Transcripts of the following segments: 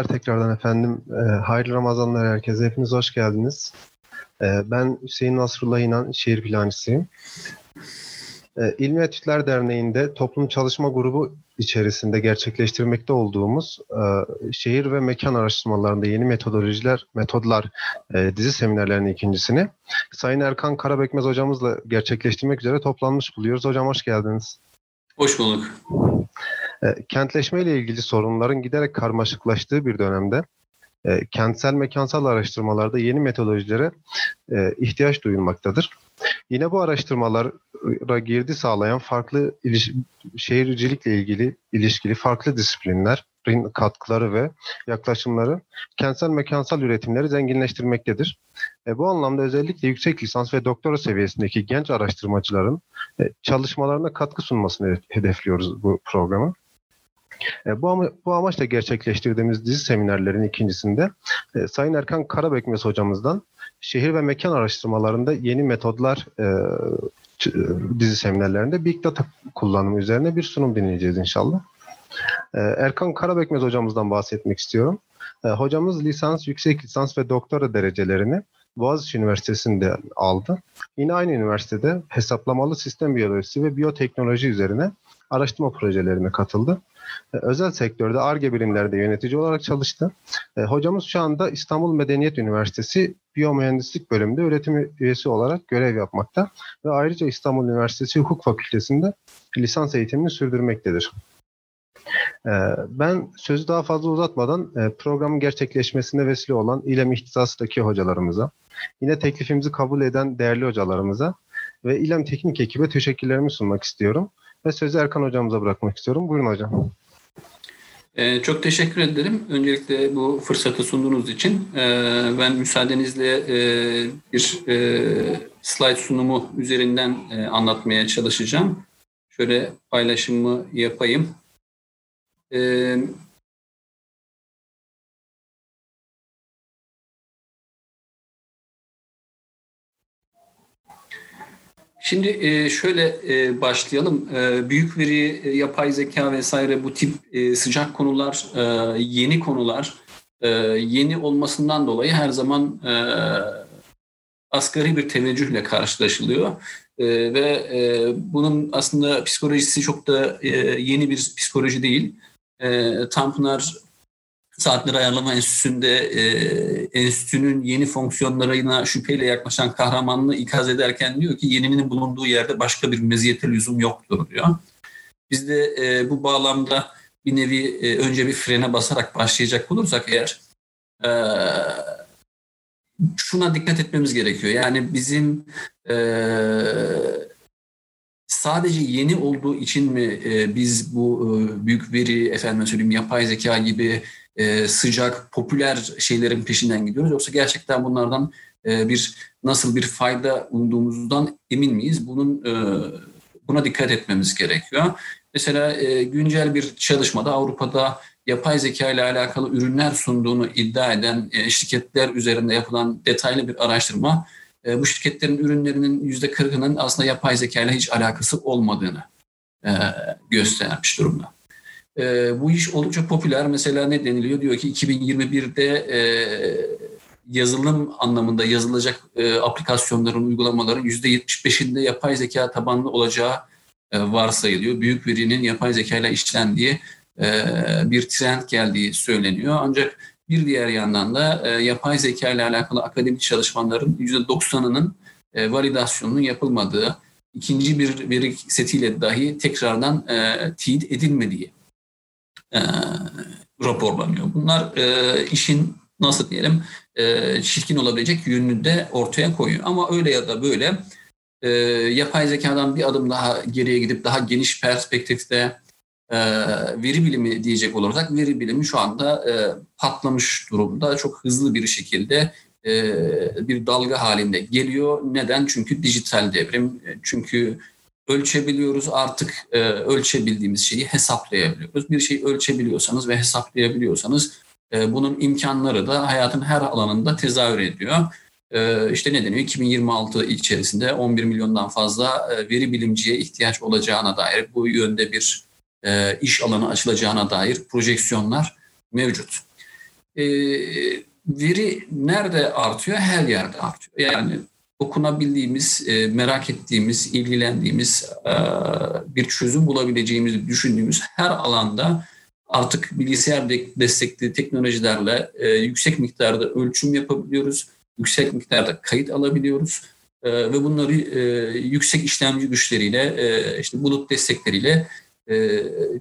Merhabalar tekrardan efendim. E, hayırlı Ramazanlar herkese. Hepiniz hoş geldiniz. E, ben Hüseyin Nasrullah İnan, şehir plancısıyım. E, İlmi Etütler Derneği'nde toplum çalışma grubu içerisinde gerçekleştirmekte olduğumuz e, şehir ve mekan araştırmalarında yeni metodolojiler, metodlar e, dizi seminerlerinin ikincisini Sayın Erkan Karabekmez hocamızla gerçekleştirmek üzere toplanmış buluyoruz. Hocam hoş geldiniz. Hoş bulduk. E, kentleşme ile ilgili sorunların giderek karmaşıklaştığı bir dönemde e, kentsel mekansal araştırmalarda yeni metodolojilere ihtiyaç duyulmaktadır. Yine bu araştırmalara girdi sağlayan farklı iliş- şehircilikle ilgili ilişkili farklı disiplinlerin katkıları ve yaklaşımları kentsel mekansal üretimleri zenginleştirmektedir. E, bu anlamda özellikle yüksek lisans ve doktora seviyesindeki genç araştırmacıların e, çalışmalarına katkı sunmasını hedefliyoruz bu programı. E, bu, ama, bu amaçla gerçekleştirdiğimiz dizi seminerlerin ikincisinde e, Sayın Erkan Karabekmez hocamızdan şehir ve mekan araştırmalarında yeni metodlar e, dizi seminerlerinde Big Data kullanımı üzerine bir sunum dinleyeceğiz inşallah. E, Erkan Karabekmez hocamızdan bahsetmek istiyorum. E, hocamız lisans, yüksek lisans ve doktora derecelerini Boğaziçi Üniversitesi'nde aldı. Yine aynı üniversitede hesaplamalı sistem biyolojisi ve biyoteknoloji üzerine araştırma projelerine katıldı. E, özel sektörde ARGE birimlerde yönetici olarak çalıştı. E, hocamız şu anda İstanbul Medeniyet Üniversitesi Biyomühendislik bölümünde öğretim üyesi olarak görev yapmakta ve ayrıca İstanbul Üniversitesi Hukuk Fakültesi'nde lisans eğitimini sürdürmektedir. E, ben sözü daha fazla uzatmadan programın gerçekleşmesine vesile olan İLEM ihtisasındaki hocalarımıza, yine teklifimizi kabul eden değerli hocalarımıza ve İLEM teknik ekibe teşekkürlerimi sunmak istiyorum. Ve sözü Erkan hocamıza bırakmak istiyorum. Buyurun hocam. Ee, çok teşekkür ederim. Öncelikle bu fırsatı sunduğunuz için. Ee, ben müsaadenizle e, bir e, slide sunumu üzerinden e, anlatmaya çalışacağım. Şöyle paylaşımı yapayım. Ee, Şimdi e, şöyle e, başlayalım. E, büyük veri, yapay zeka vesaire bu tip sıcak konular, yeni konular, yeni olmasından dolayı her zaman asgari bir teveccühle karşılaşılıyor. Ve bunun aslında psikolojisi çok da yeni bir psikoloji değil. Tanpınar Saatler Ayarlama Enstitüsü'nde e, enstitünün yeni fonksiyonlarına şüpheyle yaklaşan kahramanını ikaz ederken diyor ki yeninin bulunduğu yerde başka bir meziyete lüzum yoktur diyor. Biz de e, bu bağlamda bir nevi e, önce bir frene basarak başlayacak olursak eğer e, şuna dikkat etmemiz gerekiyor. Yani bizim e, sadece yeni olduğu için mi e, biz bu e, büyük veri, efendim söyleyeyim yapay zeka gibi e, sıcak, popüler şeylerin peşinden gidiyoruz. Yoksa gerçekten bunlardan e, bir nasıl bir fayda umduğumuzdan emin miyiz? Bunun e, buna dikkat etmemiz gerekiyor. Mesela e, güncel bir çalışmada Avrupa'da yapay zeka ile alakalı ürünler sunduğunu iddia eden e, şirketler üzerinde yapılan detaylı bir araştırma e, bu şirketlerin ürünlerinin yüzde kırkının aslında yapay zeka ile hiç alakası olmadığını e, göstermiş durumda. E, bu iş oldukça popüler. Mesela ne deniliyor? Diyor ki 2021'de e, yazılım anlamında yazılacak e, aplikasyonların, uygulamaların %75'inde yapay zeka tabanlı olacağı e, varsayılıyor. Büyük verinin yapay zeka ile işlendiği e, bir trend geldiği söyleniyor. Ancak bir diğer yandan da e, yapay zeka ile alakalı akademik çalışmaların %90'ının e, validasyonunun yapılmadığı, ikinci bir veri setiyle dahi tekrardan e, teyit edilmediği e, raporlanıyor. Bunlar e, işin nasıl diyelim e, çirkin olabilecek yönünü de ortaya koyuyor. Ama öyle ya da böyle e, yapay zekadan bir adım daha geriye gidip daha geniş perspektifte e, veri bilimi diyecek olursak veri bilimi şu anda e, patlamış durumda. Çok hızlı bir şekilde e, bir dalga halinde geliyor. Neden? Çünkü dijital devrim. Çünkü ölçebiliyoruz artık e, ölçebildiğimiz şeyi hesaplayabiliyoruz. Bir şeyi ölçebiliyorsanız ve hesaplayabiliyorsanız e, bunun imkanları da hayatın her alanında tezahür ediyor. E, işte ne deniyor? 2026 içerisinde 11 milyondan fazla e, veri bilimciye ihtiyaç olacağına dair bu yönde bir e, iş alanı açılacağına dair projeksiyonlar mevcut. e, veri nerede artıyor? Her yerde artıyor. Yani okunabildiğimiz, e, merak ettiğimiz, ilgilendiğimiz, e, bir çözüm bulabileceğimizi düşündüğümüz her alanda artık bilgisayar destekli teknolojilerle e, yüksek miktarda ölçüm yapabiliyoruz, yüksek miktarda kayıt alabiliyoruz ve bunları yüksek işlemci güçleriyle, işte bulut destekleriyle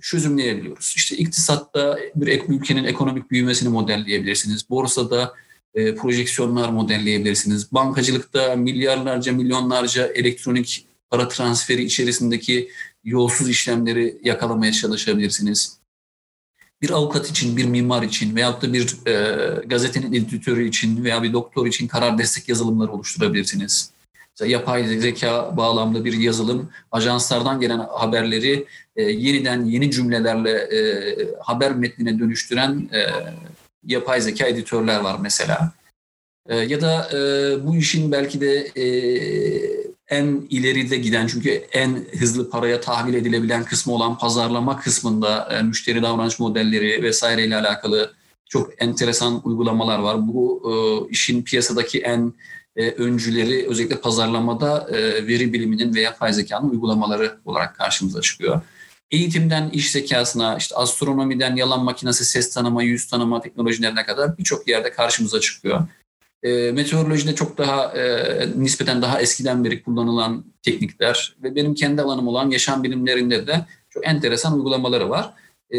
çözümleyebiliyoruz. İşte iktisatta bir ülkenin ekonomik büyümesini modelleyebilirsiniz. Borsada e, projeksiyonlar modelleyebilirsiniz. Bankacılıkta milyarlarca, milyonlarca elektronik para transferi içerisindeki yolsuz işlemleri yakalamaya çalışabilirsiniz. Bir avukat için, bir mimar için veyahut da bir e, gazetenin editörü için veya bir doktor için karar destek yazılımları oluşturabilirsiniz. Mesela yapay zeka bağlamlı bir yazılım ajanslardan gelen haberleri e, yeniden yeni cümlelerle e, haber metnine dönüştüren e, yapay zeka editörler var mesela. E, ya da e, bu işin belki de e, en ileride giden çünkü en hızlı paraya tahvil edilebilen kısmı olan pazarlama kısmında e, müşteri davranış modelleri vesaire ile alakalı çok enteresan uygulamalar var. Bu e, işin piyasadaki en e, öncüleri özellikle pazarlamada e, veri biliminin ve yapay zekanın uygulamaları olarak karşımıza çıkıyor. Eğitimden iş zekasına, işte astronomiden yalan makinesi, ses tanıma, yüz tanıma teknolojilerine kadar birçok yerde karşımıza çıkıyor. E, meteorolojide çok daha e, nispeten daha eskiden beri kullanılan teknikler ve benim kendi alanım olan yaşam bilimlerinde de çok enteresan uygulamaları var. E,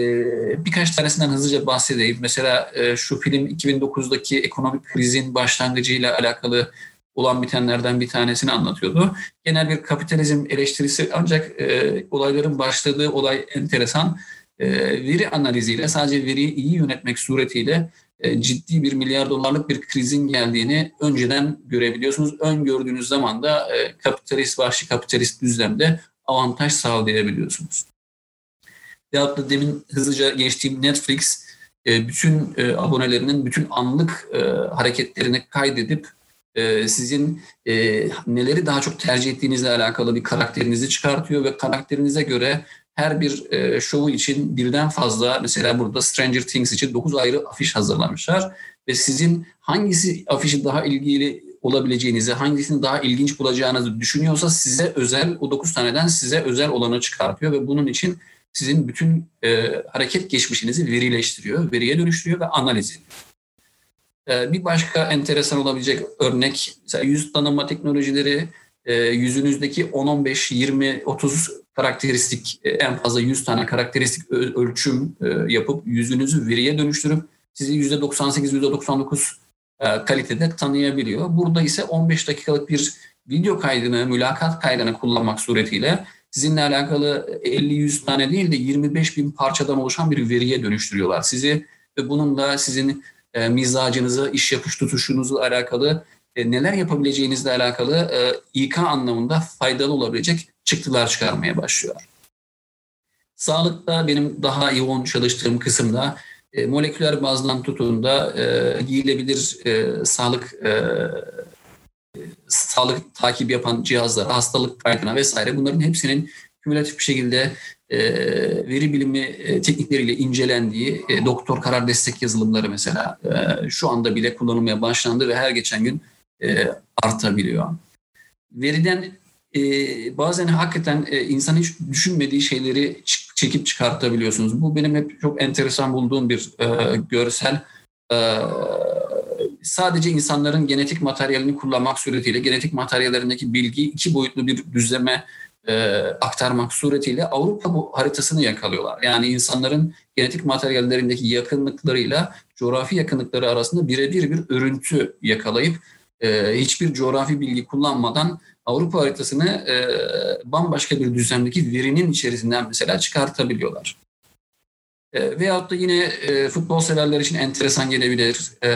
birkaç tanesinden hızlıca bahsedeyim. Mesela e, şu film 2009'daki ekonomik krizin başlangıcıyla alakalı olan bitenlerden bir tanesini anlatıyordu. Genel bir kapitalizm eleştirisi ancak e, olayların başladığı olay enteresan. E, veri analiziyle sadece veriyi iyi yönetmek suretiyle e, ciddi bir milyar dolarlık bir krizin geldiğini önceden görebiliyorsunuz. Öngördüğünüz zaman da e, kapitalist, vahşi kapitalist düzlemde avantaj sağlayabiliyorsunuz. Veyahut da demin hızlıca geçtiğim Netflix e, bütün e, abonelerinin bütün anlık e, hareketlerini kaydedip e, sizin e, neleri daha çok tercih ettiğinizle alakalı bir karakterinizi çıkartıyor ve karakterinize göre her bir e, şovu için birden fazla mesela burada Stranger Things için 9 ayrı afiş hazırlamışlar ve sizin hangisi afişi daha ilgili olabileceğinizi, hangisini daha ilginç bulacağınızı düşünüyorsa size özel, o 9 taneden size özel olanı çıkartıyor ve bunun için sizin bütün e, hareket geçmişinizi verileştiriyor, veriye dönüştürüyor ve analiz ediyor. E, bir başka enteresan olabilecek örnek, mesela yüz tanıma teknolojileri, e, yüzünüzdeki 10, 15, 20, 30 karakteristik, e, en fazla 100 tane karakteristik ölçüm e, yapıp yüzünüzü veriye dönüştürüp sizi %98, %99 e, kalitede tanıyabiliyor. Burada ise 15 dakikalık bir video kaydını, mülakat kaydını kullanmak suretiyle sizinle alakalı 50-100 tane değil de 25 bin parçadan oluşan bir veriye dönüştürüyorlar sizi ve bunun da sizin e, mizacınızı, iş yapış tutuşunuzla alakalı e, neler yapabileceğinizle alakalı e, İK anlamında faydalı olabilecek çıktılar çıkarmaya başlıyor. Sağlıkta benim daha yoğun çalıştığım kısımda e, moleküler bazdan tutun e, giyilebilir e, sağlık e, sağlık takip yapan cihazlar, hastalık kaydına vesaire bunların hepsinin kümülatif bir şekilde e, veri bilimi e, teknikleriyle incelendiği e, doktor karar destek yazılımları mesela e, şu anda bile kullanılmaya başlandı ve her geçen gün e, artabiliyor. Veriden e, bazen hakikaten e, insan hiç düşünmediği şeyleri çekip çıkartabiliyorsunuz. Bu benim hep çok enteresan bulduğum bir e, görsel. E, sadece insanların genetik materyalini kullanmak suretiyle genetik materyallerindeki bilgi iki boyutlu bir düzleme e, aktarmak suretiyle Avrupa bu haritasını yakalıyorlar. Yani insanların genetik materyallerindeki yakınlıklarıyla coğrafi yakınlıkları arasında birebir bir örüntü yakalayıp e, hiçbir coğrafi bilgi kullanmadan Avrupa haritasını e, bambaşka bir düzlemdeki verinin içerisinden mesela çıkartabiliyorlar. E, veyahut da yine e, futbol severler için enteresan gelebilir. E,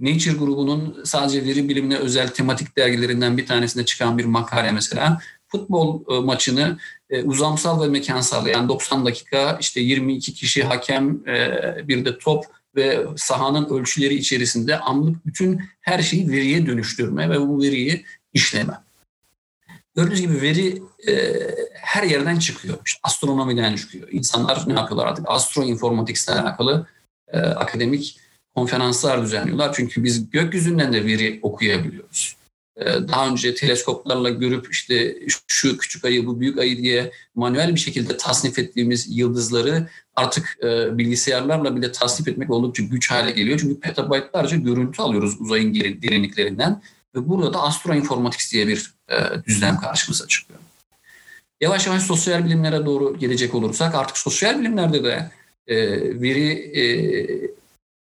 Nature grubunun sadece veri bilimine özel tematik dergilerinden bir tanesinde çıkan bir makale mesela. Futbol e, maçını e, uzamsal ve mekansal yani 90 dakika işte 22 kişi hakem e, bir de top ve sahanın ölçüleri içerisinde anlık bütün her şeyi veriye dönüştürme ve bu veriyi işleme. Gördüğünüz gibi veri e, her yerden çıkıyor. İşte astronomiden çıkıyor. İnsanlar ne yapıyorlar artık? Astroinformatics ile alakalı e, akademik konferanslar düzenliyorlar. Çünkü biz gökyüzünden de veri okuyabiliyoruz. Ee, daha önce teleskoplarla görüp işte şu küçük ayı bu büyük ayı diye manuel bir şekilde tasnif ettiğimiz yıldızları artık e, bilgisayarlarla bile tasnif etmek oldukça güç hale geliyor. Çünkü petabaytlarca görüntü alıyoruz uzayın derinliklerinden ve burada da astroinformatics diye bir e, düzlem karşımıza çıkıyor. Yavaş yavaş sosyal bilimlere doğru gelecek olursak artık sosyal bilimlerde de e, veri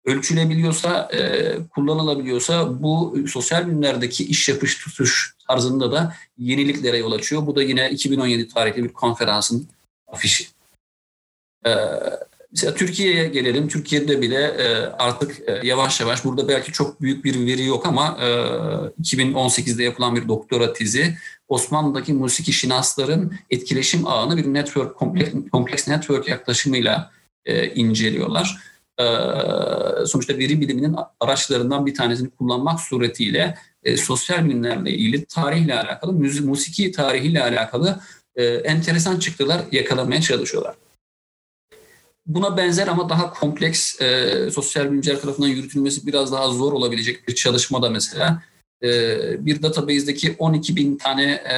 ölçülebiliyorsa, e, kullanılabiliyorsa bu sosyal bilimlerdeki iş yapış tutuş tarzında da yeniliklere yol açıyor. Bu da yine 2017 tarihli bir konferansın afişi. E, mesela Türkiye'ye gelelim. Türkiye'de bile e, artık e, yavaş yavaş burada belki çok büyük bir veri yok ama e, 2018'de yapılan bir doktora tezi Osmanlı'daki musiki şinasların etkileşim ağını bir network, kompleks, kompleks network yaklaşımıyla e, inceliyorlar sonuçta veri biliminin araçlarından bir tanesini kullanmak suretiyle e, sosyal bilimlerle ilgili tarihle alakalı, müzik, musiki tarihiyle alakalı e, enteresan çıktılar yakalamaya çalışıyorlar. Buna benzer ama daha kompleks e, sosyal bilimciler tarafından yürütülmesi biraz daha zor olabilecek bir çalışmada mesela e, bir database'deki 12 bin tane e,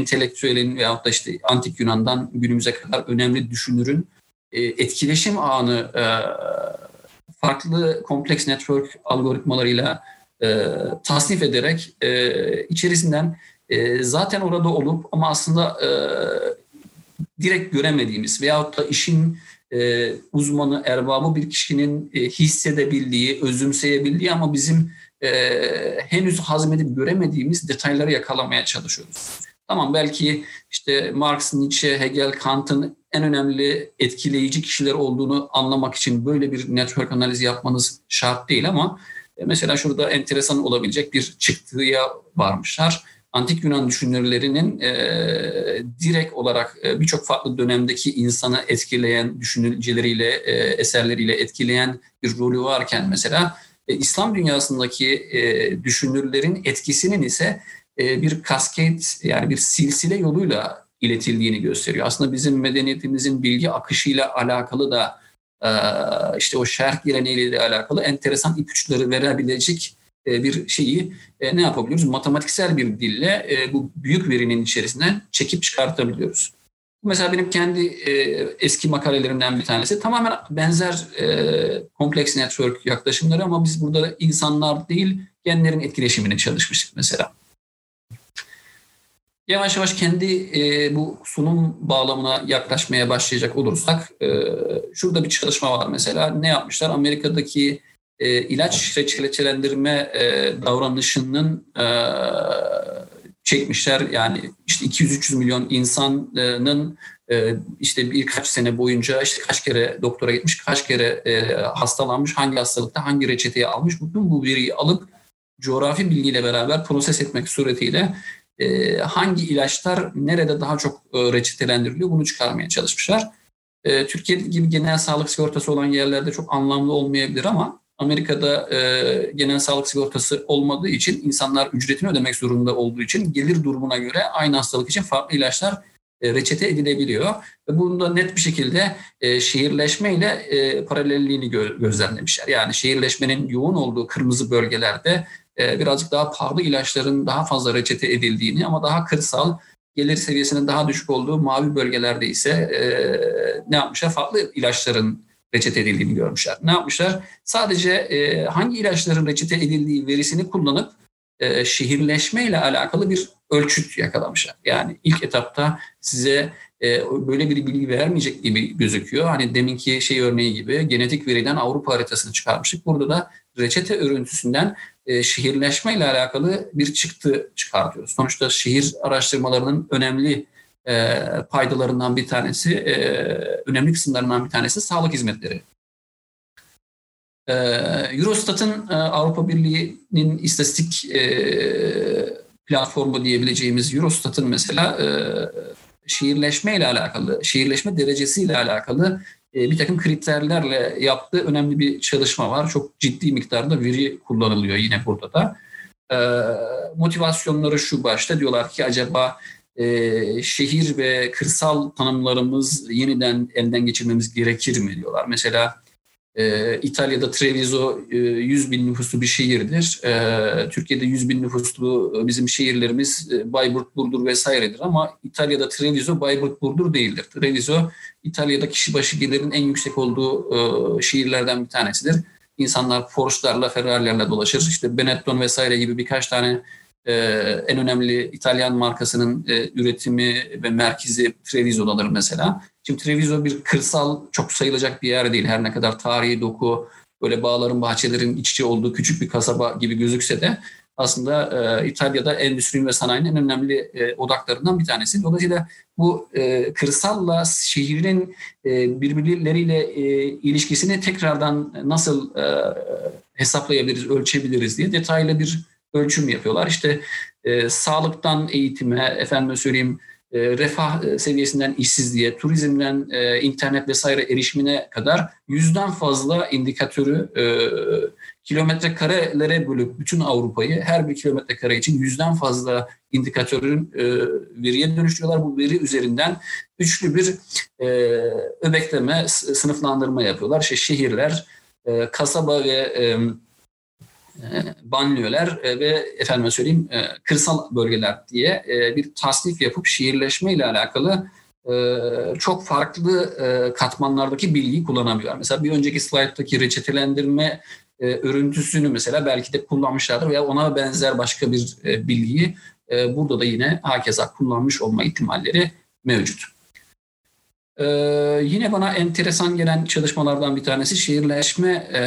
entelektüelin veyahut da işte antik Yunan'dan günümüze kadar önemli düşünürün etkileşim ağını e, farklı kompleks network algoritmalarıyla e, tasnif ederek içerisinden zaten orada olup ama aslında direkt göremediğimiz veyahut da işin uzmanı, erbabı bir kişinin hissedebildiği, özümseyebildiği ama bizim henüz hazmedip göremediğimiz detayları yakalamaya çalışıyoruz. Tamam belki işte Marx, Nietzsche, Hegel, Kant'ın en önemli etkileyici kişiler olduğunu anlamak için böyle bir network analizi yapmanız şart değil ama e, mesela şurada enteresan olabilecek bir çıktıya varmışlar. Antik Yunan düşünürlerinin e, direkt olarak e, birçok farklı dönemdeki insanı etkileyen düşünceleriyle, e, eserleriyle etkileyen bir rolü varken mesela e, İslam dünyasındaki e, düşünürlerin etkisinin ise e, bir kasket yani bir silsile yoluyla iletildiğini gösteriyor. Aslında bizim medeniyetimizin bilgi akışıyla alakalı da e, işte o şerh geleneğiyle alakalı enteresan ipuçları verebilecek e, bir şeyi ne yapabiliyoruz? Matematiksel bir dille bu büyük verinin içerisinden çekip çıkartabiliyoruz. Mesela benim kendi eski makalelerimden bir tanesi tamamen benzer kompleks network yaklaşımları ama biz burada insanlar değil genlerin etkileşimini çalışmıştık mesela. Yavaş yavaş kendi e, bu sunum bağlamına yaklaşmaya başlayacak olursak e, şurada bir çalışma var mesela. Ne yapmışlar? Amerika'daki e, ilaç reçetelendirme e, davranışının e, çekmişler. Yani işte 200-300 milyon insanın e, işte birkaç sene boyunca işte kaç kere doktora gitmiş, kaç kere e, hastalanmış, hangi hastalıkta hangi reçeteyi almış. Bütün bu veriyi alıp coğrafi bilgiyle beraber proses etmek suretiyle e, hangi ilaçlar nerede daha çok e, reçetelendiriliyor bunu çıkarmaya çalışmışlar. E, Türkiye gibi genel sağlık sigortası olan yerlerde çok anlamlı olmayabilir ama Amerika'da e, genel sağlık sigortası olmadığı için insanlar ücretini ödemek zorunda olduğu için gelir durumuna göre aynı hastalık için farklı ilaçlar e, reçete edilebiliyor. Ve bunda net bir şekilde e, şehirleşmeyle e, paralelliğini gö- gözlemlemişler. Yani şehirleşmenin yoğun olduğu kırmızı bölgelerde birazcık daha pahalı ilaçların daha fazla reçete edildiğini ama daha kırsal gelir seviyesinin daha düşük olduğu mavi bölgelerde ise e, ne yapmışlar? Farklı ilaçların reçete edildiğini görmüşler. Ne yapmışlar? Sadece e, hangi ilaçların reçete edildiği verisini kullanıp e, şehirleşme ile alakalı bir ölçüt yakalamışlar. Yani ilk etapta size e, böyle bir bilgi vermeyecek gibi gözüküyor. Hani deminki şey örneği gibi genetik veriden Avrupa haritasını çıkarmıştık. Burada da reçete örüntüsünden e, şehirleşme ile alakalı bir çıktı çıkartıyoruz. Sonuçta şehir araştırmalarının önemli e, paydalarından bir tanesi, e, önemli kısımlarından bir tanesi sağlık hizmetleri. Eurostat'ın Avrupa Birliği'nin istatistik platformu diyebileceğimiz Eurostat'ın mesela şehirleşme ile alakalı, şehirleşme derecesi ile alakalı bir takım kriterlerle yaptığı önemli bir çalışma var. Çok ciddi miktarda veri kullanılıyor yine burada da. E, motivasyonları şu başta diyorlar ki acaba e, şehir ve kırsal tanımlarımız yeniden elden geçirmemiz gerekir mi diyorlar. Mesela e, İtalya'da Treviso e, 100 bin nüfuslu bir şehirdir. E, Türkiye'de 100 bin nüfuslu bizim şehirlerimiz e, Bayburt, Burdur vesairedir ama İtalya'da Treviso Bayburt, Burdur değildir. Treviso İtalya'da kişi başı gelirin en yüksek olduğu e, şehirlerden bir tanesidir. İnsanlar Porsche'larla, Ferrari'lerle dolaşır. İşte Benetton vesaire gibi birkaç tane e, en önemli İtalyan markasının e, üretimi ve merkezi Treviso'dadır mesela. Şimdi Treviso bir kırsal çok sayılacak bir yer değil. Her ne kadar tarihi doku, böyle bağların, bahçelerin iç içe olduğu küçük bir kasaba gibi gözükse de aslında e, İtalya'da endüstrinin ve sanayinin en önemli e, odaklarından bir tanesi. Dolayısıyla bu e, kırsalla şehrin e, birbirleriyle e, ilişkisini tekrardan nasıl e, hesaplayabiliriz, ölçebiliriz diye detaylı bir ölçüm yapıyorlar. İşte e, sağlıktan eğitime, efendim söyleyeyim e, refah e, seviyesinden işsizliğe, turizmden e, internet vesaire erişimine kadar yüzden fazla indikatörü e, kilometre karelere bölüp bütün Avrupa'yı her bir kilometre kare için yüzden fazla indikatörün e, veriye dönüştürüyorlar. Bu veri üzerinden üçlü bir e, öbekleme, sınıflandırma yapıyorlar. İşte şehirler, e, kasaba ve e, e, banliyöler e, ve efendime söyleyeyim e, kırsal bölgeler diye bir tasnif yapıp şehirleşme ile alakalı çok farklı katmanlardaki bilgiyi kullanabiliyorlar. Mesela bir önceki slayttaki reçetelendirme örüntüsünü mesela belki de kullanmışlardır veya ona benzer başka bir bilgiyi burada da yine hakeza kullanmış olma ihtimalleri mevcut. Ee, yine bana enteresan gelen çalışmalardan bir tanesi şehirleşme e,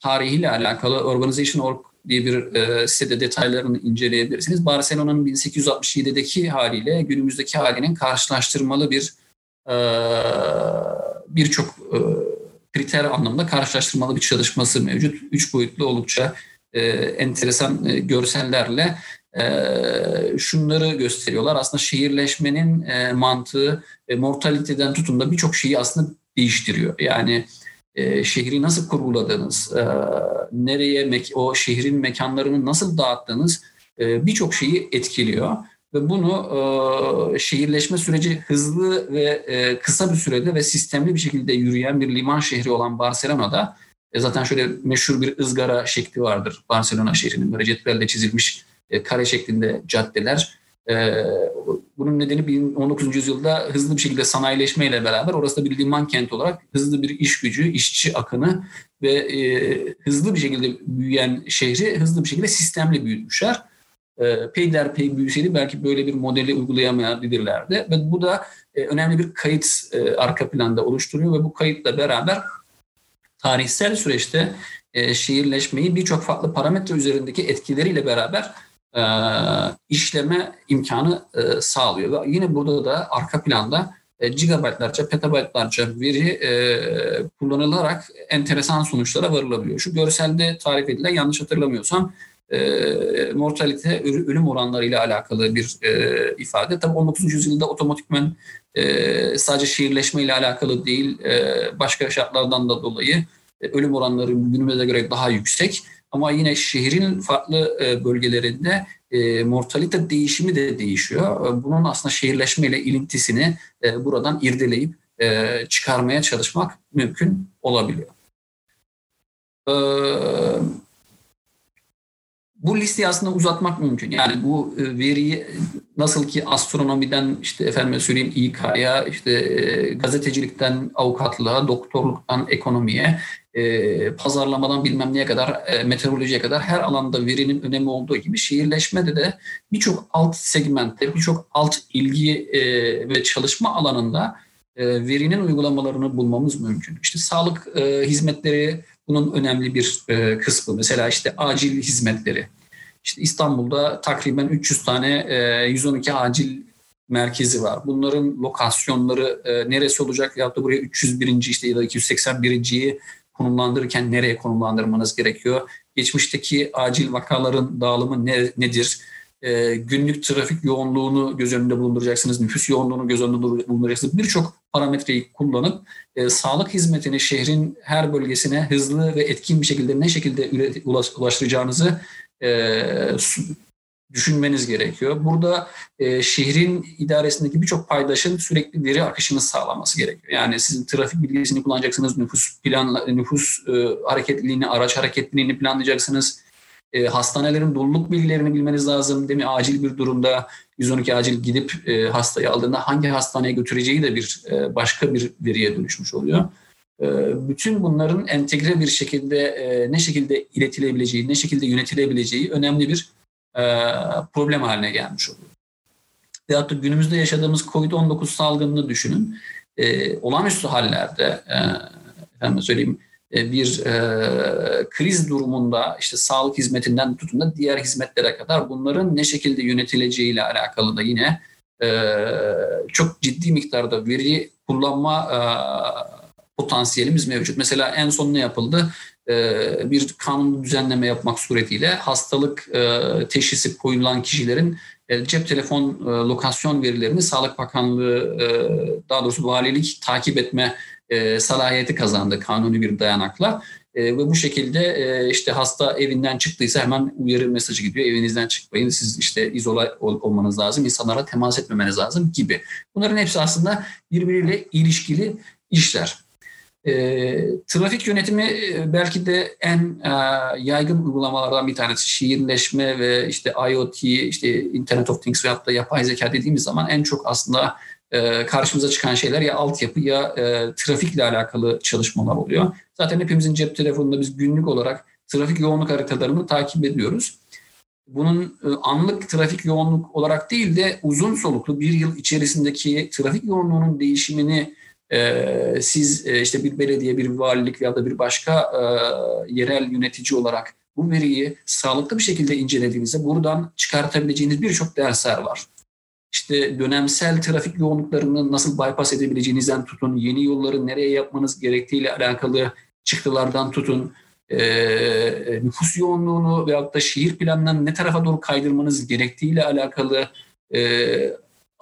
tarihiyle alakalı Urbanization.org diye bir e, sitede detaylarını inceleyebilirsiniz. Barcelona'nın 1867'deki haliyle günümüzdeki halinin karşılaştırmalı bir e, birçok e, kriter anlamda karşılaştırmalı bir çalışması mevcut. Üç boyutlu oldukça e, enteresan e, görsellerle şunları gösteriyorlar. Aslında şehirleşmenin e, mantığı e, mortaliteden tutun da birçok şeyi aslında değiştiriyor. Yani e, şehri nasıl kurguladığınız, e, nereye mek o şehrin mekanlarını nasıl dağıttığınız e, birçok şeyi etkiliyor. Ve bunu e, şehirleşme süreci hızlı ve e, kısa bir sürede ve sistemli bir şekilde yürüyen bir liman şehri olan Barcelona'da e, zaten şöyle meşhur bir ızgara şekli vardır Barcelona şehrinin böyle cetvelle çizilmiş e, kare şeklinde caddeler. E, bunun nedeni 19. yüzyılda hızlı bir şekilde sanayileşmeyle beraber orası da bir liman kenti olarak hızlı bir iş gücü, işçi akını ve e, hızlı bir şekilde büyüyen şehri hızlı bir şekilde sistemli büyütmüşler. E, peyderpey büyüseydi belki böyle bir modeli uygulayamayabilirlerdi. Ve bu da önemli bir kayıt arka planda oluşturuyor ve bu kayıtla beraber tarihsel süreçte şehirleşmeyi birçok farklı parametre üzerindeki etkileriyle beraber e, işleme imkanı e, sağlıyor. Ve yine burada da arka planda e, gigabaytlarca, petabaytlarca veri kullanılarak enteresan sonuçlara varılabiliyor. Şu görselde tarif edilen yanlış hatırlamıyorsam mortalite, ölüm oranları ile alakalı bir ifade. Tabii 19. yüzyılda otomatikmen e, sadece şehirleşme ile alakalı değil, başka şartlardan da dolayı ölüm oranları günümüze göre daha yüksek. Ama yine şehrin farklı e, bölgelerinde e, mortalite değişimi de değişiyor. E, bunun aslında şehirleşmeyle ilintisini buradan irdeleyip çıkarmaya çalışmak mümkün olabiliyor. Bu listeyi aslında uzatmak mümkün. Yani bu veriyi nasıl ki astronomiden işte efendim söyleyeyim İK'ya, işte gazetecilikten avukatlığa, doktorluktan ekonomiye, e, pazarlamadan bilmem neye kadar, e, meteorolojiye kadar her alanda verinin önemi olduğu gibi şehirleşmede de birçok alt segmentte, birçok alt ilgi e, ve çalışma alanında e, verinin uygulamalarını bulmamız mümkün. İşte sağlık e, hizmetleri bunun önemli bir e, kısmı. Mesela işte acil hizmetleri. İşte İstanbul'da takriben 300 tane e, 112 acil merkezi var. Bunların lokasyonları e, neresi olacak ya da buraya 301. işte ya da 281.yi konumlandırırken nereye konumlandırmanız gerekiyor? Geçmişteki acil vakaların dağılımı ne, nedir? E, günlük trafik yoğunluğunu göz önünde bulunduracaksınız, nüfus yoğunluğunu göz önünde bulunduracaksınız. Birçok parametreyi kullanıp e, sağlık hizmetini şehrin her bölgesine hızlı ve etkin bir şekilde ne şekilde ulaştıracağınızı e, düşünmeniz gerekiyor. Burada e, şehrin idaresindeki birçok paydaşın sürekli veri akışını sağlaması gerekiyor. Yani sizin trafik bilgisini kullanacaksınız, nüfus plan nüfus e, hareketliliğini, araç hareketliliğini planlayacaksınız. E, hastanelerin doluluk bilgilerini bilmeniz lazım. Değil mi? Acil bir durumda 112 acil gidip e, hastayı aldığında hangi hastaneye götüreceği de bir e, başka bir veriye dönüşmüş oluyor. E, bütün bunların entegre bir şekilde e, ne şekilde iletilebileceği, ne şekilde yönetilebileceği önemli bir problem haline gelmiş oluyor. Veyahut da günümüzde yaşadığımız COVID-19 salgınını düşünün. E, olağanüstü hallerde, e, efendim söyleyeyim, e, bir e, kriz durumunda işte sağlık hizmetinden tutun da diğer hizmetlere kadar bunların ne şekilde yönetileceğiyle alakalı da yine e, çok ciddi miktarda veri kullanma e, potansiyelimiz mevcut. Mesela en son ne yapıldı? E, bir kanun düzenleme yapmak suretiyle hastalık e, teşhisi koyulan kişilerin e, cep telefon lokasyon verilerini Sağlık Bakanlığı daha doğrusu valilik takip etme salahiyeti kazandı kanuni bir dayanakla. ve bu şekilde işte hasta evinden çıktıysa hemen uyarı mesajı gidiyor. Evinizden çıkmayın, siz işte izole olmanız lazım, insanlara temas etmemeniz lazım gibi. Bunların hepsi aslında birbiriyle ilişkili işler. E, trafik yönetimi e, belki de en e, yaygın uygulamalardan bir tanesi. Şehirleşme ve işte IoT, işte Internet of Things veyahut da yapay zeka dediğimiz zaman en çok aslında e, karşımıza çıkan şeyler ya altyapı ya e, trafikle alakalı çalışmalar oluyor. Zaten hepimizin cep telefonunda biz günlük olarak trafik yoğunluk haritalarını takip ediyoruz. Bunun e, anlık trafik yoğunluk olarak değil de uzun soluklu bir yıl içerisindeki trafik yoğunluğunun değişimini e, siz e, işte bir belediye, bir valilik ya da bir başka e, yerel yönetici olarak bu veriyi sağlıklı bir şekilde incelediğinizde buradan çıkartabileceğiniz birçok dersler var. İşte dönemsel trafik yoğunluklarını nasıl bypass edebileceğinizden tutun, yeni yolları nereye yapmanız gerektiğiyle alakalı çıktılardan tutun, e, nüfus yoğunluğunu veyahut da şehir planından ne tarafa doğru kaydırmanız gerektiğiyle alakalı e,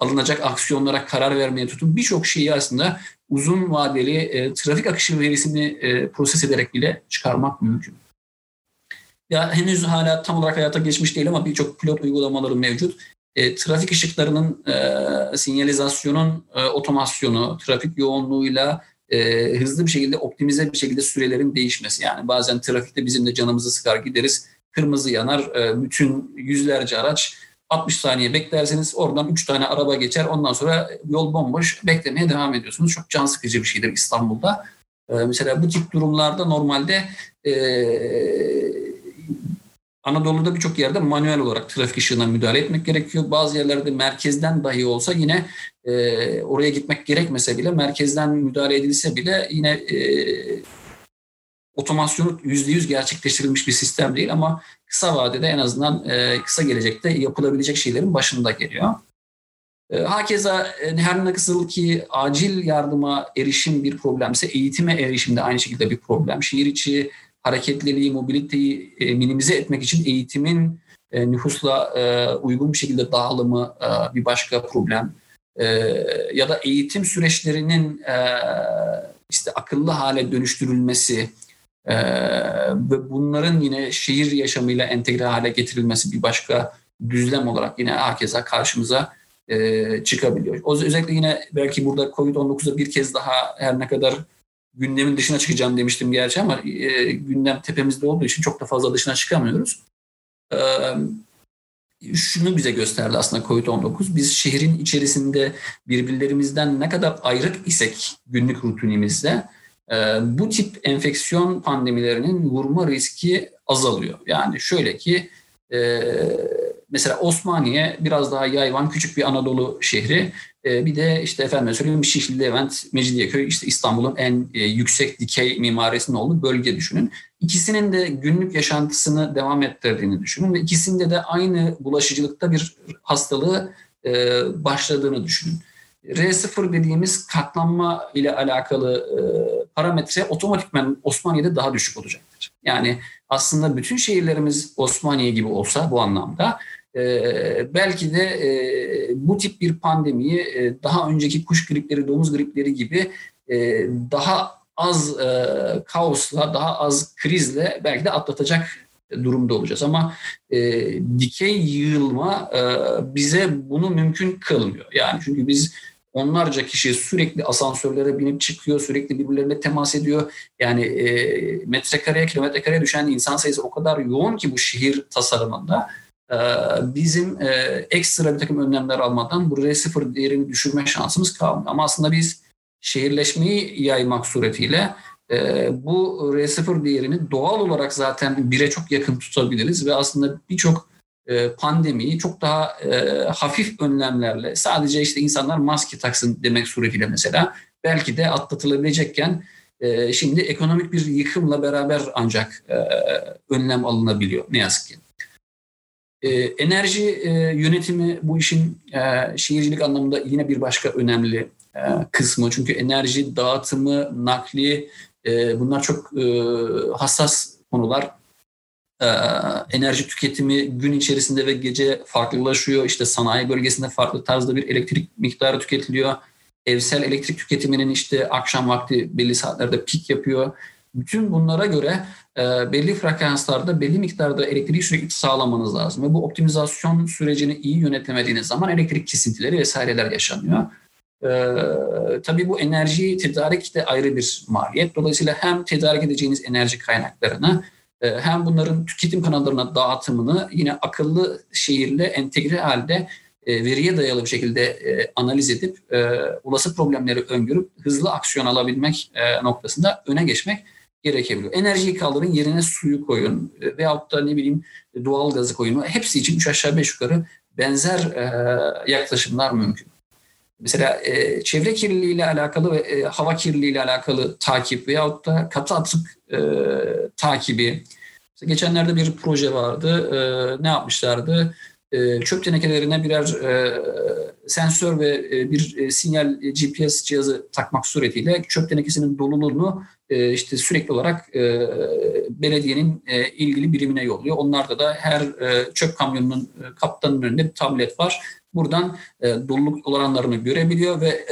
alınacak aksiyonlara karar vermeye tutun birçok şeyi aslında uzun vadeli e, trafik akışı verisini e, proses ederek bile çıkarmak mümkün. Ya henüz hala tam olarak hayata geçmiş değil ama birçok pilot uygulamaları mevcut. E, trafik ışıklarının e, sinyalizasyonun e, otomasyonu, trafik yoğunluğuyla e, hızlı bir şekilde optimize bir şekilde sürelerin değişmesi. Yani bazen trafikte bizim de canımızı sıkar gideriz. Kırmızı yanar, e, bütün yüzlerce araç 60 saniye beklerseniz oradan 3 tane araba geçer. Ondan sonra yol bomboş beklemeye devam ediyorsunuz. Çok can sıkıcı bir şeydir İstanbul'da. Ee, mesela bu tip durumlarda normalde e, Anadolu'da birçok yerde manuel olarak trafik ışığına müdahale etmek gerekiyor. Bazı yerlerde merkezden dahi olsa yine e, oraya gitmek gerekmese bile merkezden müdahale edilse bile yine e, otomasyonu yüz gerçekleştirilmiş bir sistem değil ama kısa vadede en azından e, kısa gelecekte yapılabilecek şeylerin başında geliyor. E, hakeza e, her nasıl ki acil yardıma erişim bir problemse eğitime erişim de aynı şekilde bir problem. Şehir içi hareketliliği, mobiliteyi e, minimize etmek için eğitimin e, nüfusla uygun bir şekilde dağılımı bir başka problem. Ya da eğitim süreçlerinin işte akıllı hale dönüştürülmesi, ve bunların yine şehir yaşamıyla entegre hale getirilmesi bir başka düzlem olarak yine herkese karşımıza e, çıkabiliyor. O özellikle yine belki burada Covid-19'da bir kez daha her ne kadar gündemin dışına çıkacağım demiştim gerçi ama e, gündem tepemizde olduğu için çok da fazla dışına çıkamıyoruz. E, şunu bize gösterdi aslında COVID-19. Biz şehrin içerisinde birbirlerimizden ne kadar ayrık isek günlük rutinimizde ee, bu tip enfeksiyon pandemilerinin vurma riski azalıyor. Yani şöyle ki e, mesela Osmaniye biraz daha yayvan küçük bir Anadolu şehri. E, bir de işte efendim söyleyeyim Şişli, Levent, Mecidiyeköy işte İstanbul'un en e, yüksek dikey mimarisinin olduğu bölge düşünün. İkisinin de günlük yaşantısını devam ettirdiğini düşünün ve ikisinde de aynı bulaşıcılıkta bir hastalığı başladığını düşünün. R0 dediğimiz katlanma ile alakalı parametre otomatikman Osmaniye'de daha düşük olacaktır. Yani aslında bütün şehirlerimiz Osmaniye gibi olsa bu anlamda e, belki de e, bu tip bir pandemiyi e, daha önceki kuş gripleri, domuz gripleri gibi e, daha az e, kaosla, daha az krizle belki de atlatacak durumda olacağız. Ama e, dikey yığılma e, bize bunu mümkün kılmıyor. Yani çünkü biz onlarca kişi sürekli asansörlere binip çıkıyor, sürekli birbirlerine temas ediyor. Yani e, metrekareye, kilometrekareye düşen insan sayısı o kadar yoğun ki bu şehir tasarımında e, bizim e, ekstra bir takım önlemler almadan bu R0 değerini düşürme şansımız kalmıyor. Ama aslında biz şehirleşmeyi yaymak suretiyle e, bu R0 değerini doğal olarak zaten bire çok yakın tutabiliriz ve aslında birçok pandemiyi çok daha e, hafif önlemlerle sadece işte insanlar maske taksın demek suretiyle mesela belki de atlatılabilecekken e, şimdi ekonomik bir yıkımla beraber ancak e, önlem alınabiliyor ne yazık ki. E, enerji e, yönetimi bu işin e, şehircilik anlamında yine bir başka önemli e, kısmı. Çünkü enerji dağıtımı, nakli e, bunlar çok e, hassas konular. E, enerji tüketimi gün içerisinde ve gece farklılaşıyor. İşte sanayi bölgesinde farklı tarzda bir elektrik miktarı tüketiliyor. Evsel elektrik tüketiminin işte akşam vakti belli saatlerde pik yapıyor. Bütün bunlara göre e, belli frekanslarda belli miktarda elektriği sürekli sağlamanız lazım. Ve bu optimizasyon sürecini iyi yönetemediğiniz zaman elektrik kesintileri vesaireler yaşanıyor. Ee, tabii bu enerji tedarik de ayrı bir maliyet. Dolayısıyla hem tedarik edeceğiniz enerji kaynaklarını hem bunların tüketim kanallarına dağıtımını yine akıllı şehirle entegre halde e, veriye dayalı bir şekilde e, analiz edip e, olası problemleri öngörüp hızlı aksiyon alabilmek noktasında öne geçmek gerekebiliyor. Enerjiyi kaldırın yerine suyu koyun veyahut da ne bileyim doğal gazı koyun. Hepsi için üç aşağı beş yukarı benzer yaklaşımlar mümkün. Mesela e, çevre kirliliği ile alakalı ve e, hava kirliliği ile alakalı takip veyahut da katı atık e, takibi. Mesela geçenlerde bir proje vardı. E, ne yapmışlardı? E, çöp tenekelerine birer e, sensör ve e, bir e, sinyal e, GPS cihazı takmak suretiyle çöp tenekesinin doluluğunu e, işte sürekli olarak e, belediyenin e, ilgili birimine yolluyor. Onlarda da her çöp kamyonunun e, kaptanının önünde bir tablet var buradan doluluk oranlarını görebiliyor ve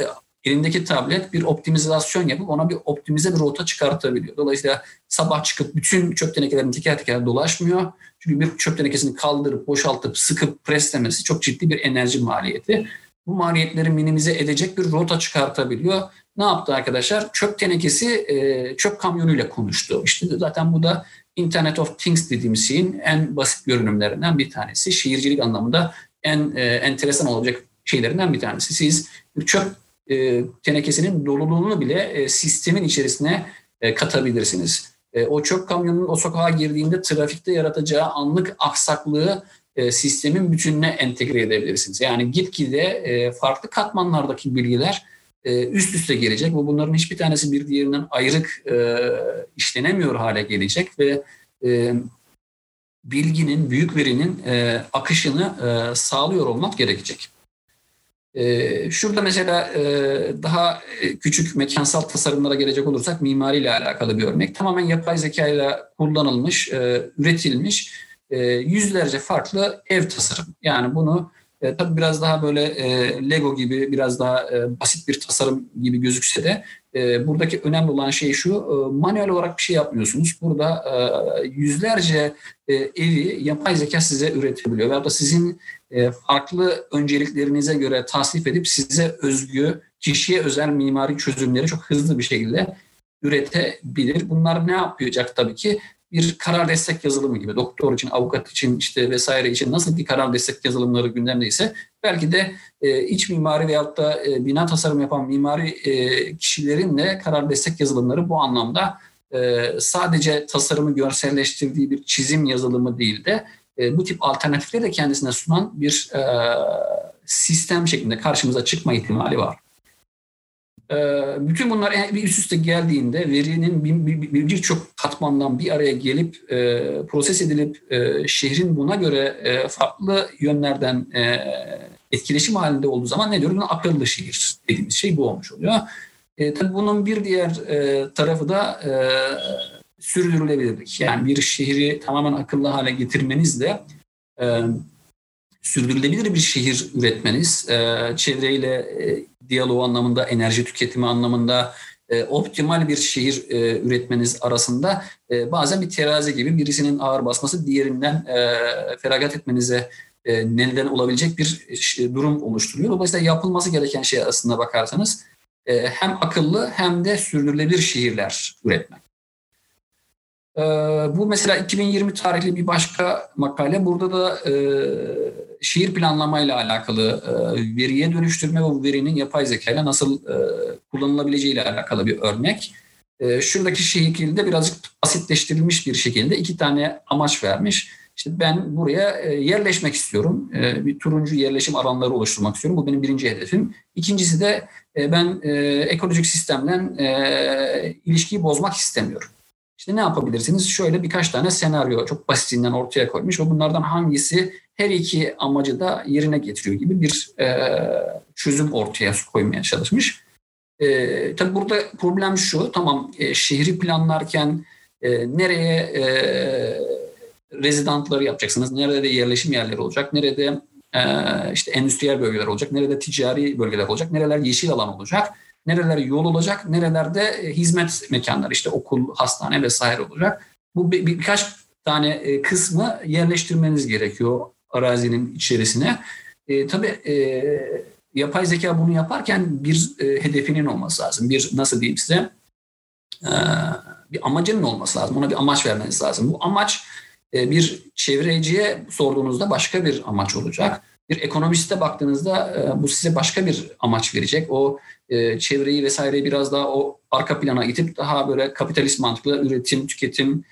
elindeki tablet bir optimizasyon yapıp ona bir optimize bir rota çıkartabiliyor. Dolayısıyla sabah çıkıp bütün çöp tenekelerini teker teker dolaşmıyor. Çünkü bir çöp tenekesini kaldırıp, boşaltıp, sıkıp preslemesi çok ciddi bir enerji maliyeti. Bu maliyetleri minimize edecek bir rota çıkartabiliyor. Ne yaptı arkadaşlar? Çöp tenekesi e, çöp kamyonuyla konuştu. İşte zaten bu da Internet of Things dediğimiz şeyin en basit görünümlerinden bir tanesi. Şehircilik anlamında en e, enteresan olacak şeylerinden bir tanesi. Siz bir çöp e, tenekesinin doluluğunu bile e, sistemin içerisine e, katabilirsiniz. E, o çöp kamyonunun o sokağa girdiğinde trafikte yaratacağı anlık aksaklığı e, sistemin bütününe entegre edebilirsiniz. Yani gitgide e, farklı katmanlardaki bilgiler e, üst üste gelecek ve bunların hiçbir tanesi bir diğerinden ayrık işlenemiyor hale gelecek ve bilginin, büyük verinin akışını sağlıyor olmak gerekecek. Şurada mesela daha küçük mekansal tasarımlara gelecek olursak mimariyle alakalı bir örnek. Tamamen yapay zeka ile kullanılmış, e, üretilmiş yüzlerce farklı ev tasarım. Yani bunu e, tabii biraz daha böyle e, Lego gibi biraz daha e, basit bir tasarım gibi gözükse de e, buradaki önemli olan şey şu e, manuel olarak bir şey yapmıyorsunuz. Burada e, yüzlerce e, evi yapay zeka size üretebiliyor. Veya da sizin e, farklı önceliklerinize göre tasnif edip size özgü, kişiye özel mimari çözümleri çok hızlı bir şekilde üretebilir. Bunlar ne yapacak tabii ki? Bir karar destek yazılımı gibi doktor için, avukat için işte vesaire için nasıl bir karar destek yazılımları gündemdeyse belki de e, iç mimari veyahut da e, bina tasarım yapan mimari e, kişilerin de karar destek yazılımları bu anlamda e, sadece tasarımı görselleştirdiği bir çizim yazılımı değil de e, bu tip alternatifleri de kendisine sunan bir e, sistem şeklinde karşımıza çıkma ihtimali var. Ee, bütün bunlar bir üst üste geldiğinde verinin birçok katmandan bir araya gelip e, proses edilip e, şehrin buna göre e, farklı yönlerden etkileşim halinde olduğu zaman ne diyoruz? Akıllı şehir dediğimiz şey bu olmuş oluyor. E, tabii bunun bir diğer tarafı da sürdürülebilirlik. Yani bir şehri tamamen akıllı hale getirmenizle sürdürülebilir bir şehir üretmeniz, çevreyle diyaloğu anlamında, enerji tüketimi anlamında, e, optimal bir şehir e, üretmeniz arasında e, bazen bir terazi gibi birisinin ağır basması diğerinden e, feragat etmenize e, neden olabilecek bir e, durum oluşturuyor. Dolayısıyla yapılması gereken şey aslında bakarsanız e, hem akıllı hem de sürdürülebilir şehirler üretmek. E, bu mesela 2020 tarihli bir başka makale. Burada da e, şehir planlamayla alakalı e, veriye dönüştürme ve bu verinin yapay zeka ile nasıl e, kullanılabileceği ile alakalı bir örnek. E, şuradaki şekilde birazcık basitleştirilmiş bir şekilde iki tane amaç vermiş. İşte ben buraya e, yerleşmek istiyorum. E, bir turuncu yerleşim alanları oluşturmak istiyorum. Bu benim birinci hedefim. İkincisi de e, ben ekolojik sistemden ilişkiyi bozmak istemiyorum. İşte ne yapabilirsiniz? Şöyle birkaç tane senaryo çok basitinden ortaya koymuş ve bunlardan hangisi her iki amacı da yerine getiriyor gibi bir çözüm ortaya koymaya çalışmış. E, tabii burada problem şu, tamam e, şehri planlarken e, nereye e, rezidantları yapacaksınız. Nerede yerleşim yerleri olacak, nerede e, işte endüstriyel bölgeler olacak, nerede ticari bölgeler olacak, nereler yeşil alan olacak, nereler yol olacak, nerelerde e, hizmet mekanları işte okul, hastane vesaire olacak. Bu bir, birkaç tane e, kısmı yerleştirmeniz gerekiyor arazinin içerisine. E, tabii e, yapay zeka bunu yaparken bir e, hedefinin olması lazım. Bir nasıl diyeyim size e, bir amacının olması lazım. Ona bir amaç vermeniz lazım. Bu amaç e, bir çevreciye sorduğunuzda başka bir amaç olacak. Bir ekonomiste baktığınızda e, bu size başka bir amaç verecek. O e, çevreyi vesaireyi biraz daha o arka plana itip daha böyle kapitalist mantıklı üretim, tüketim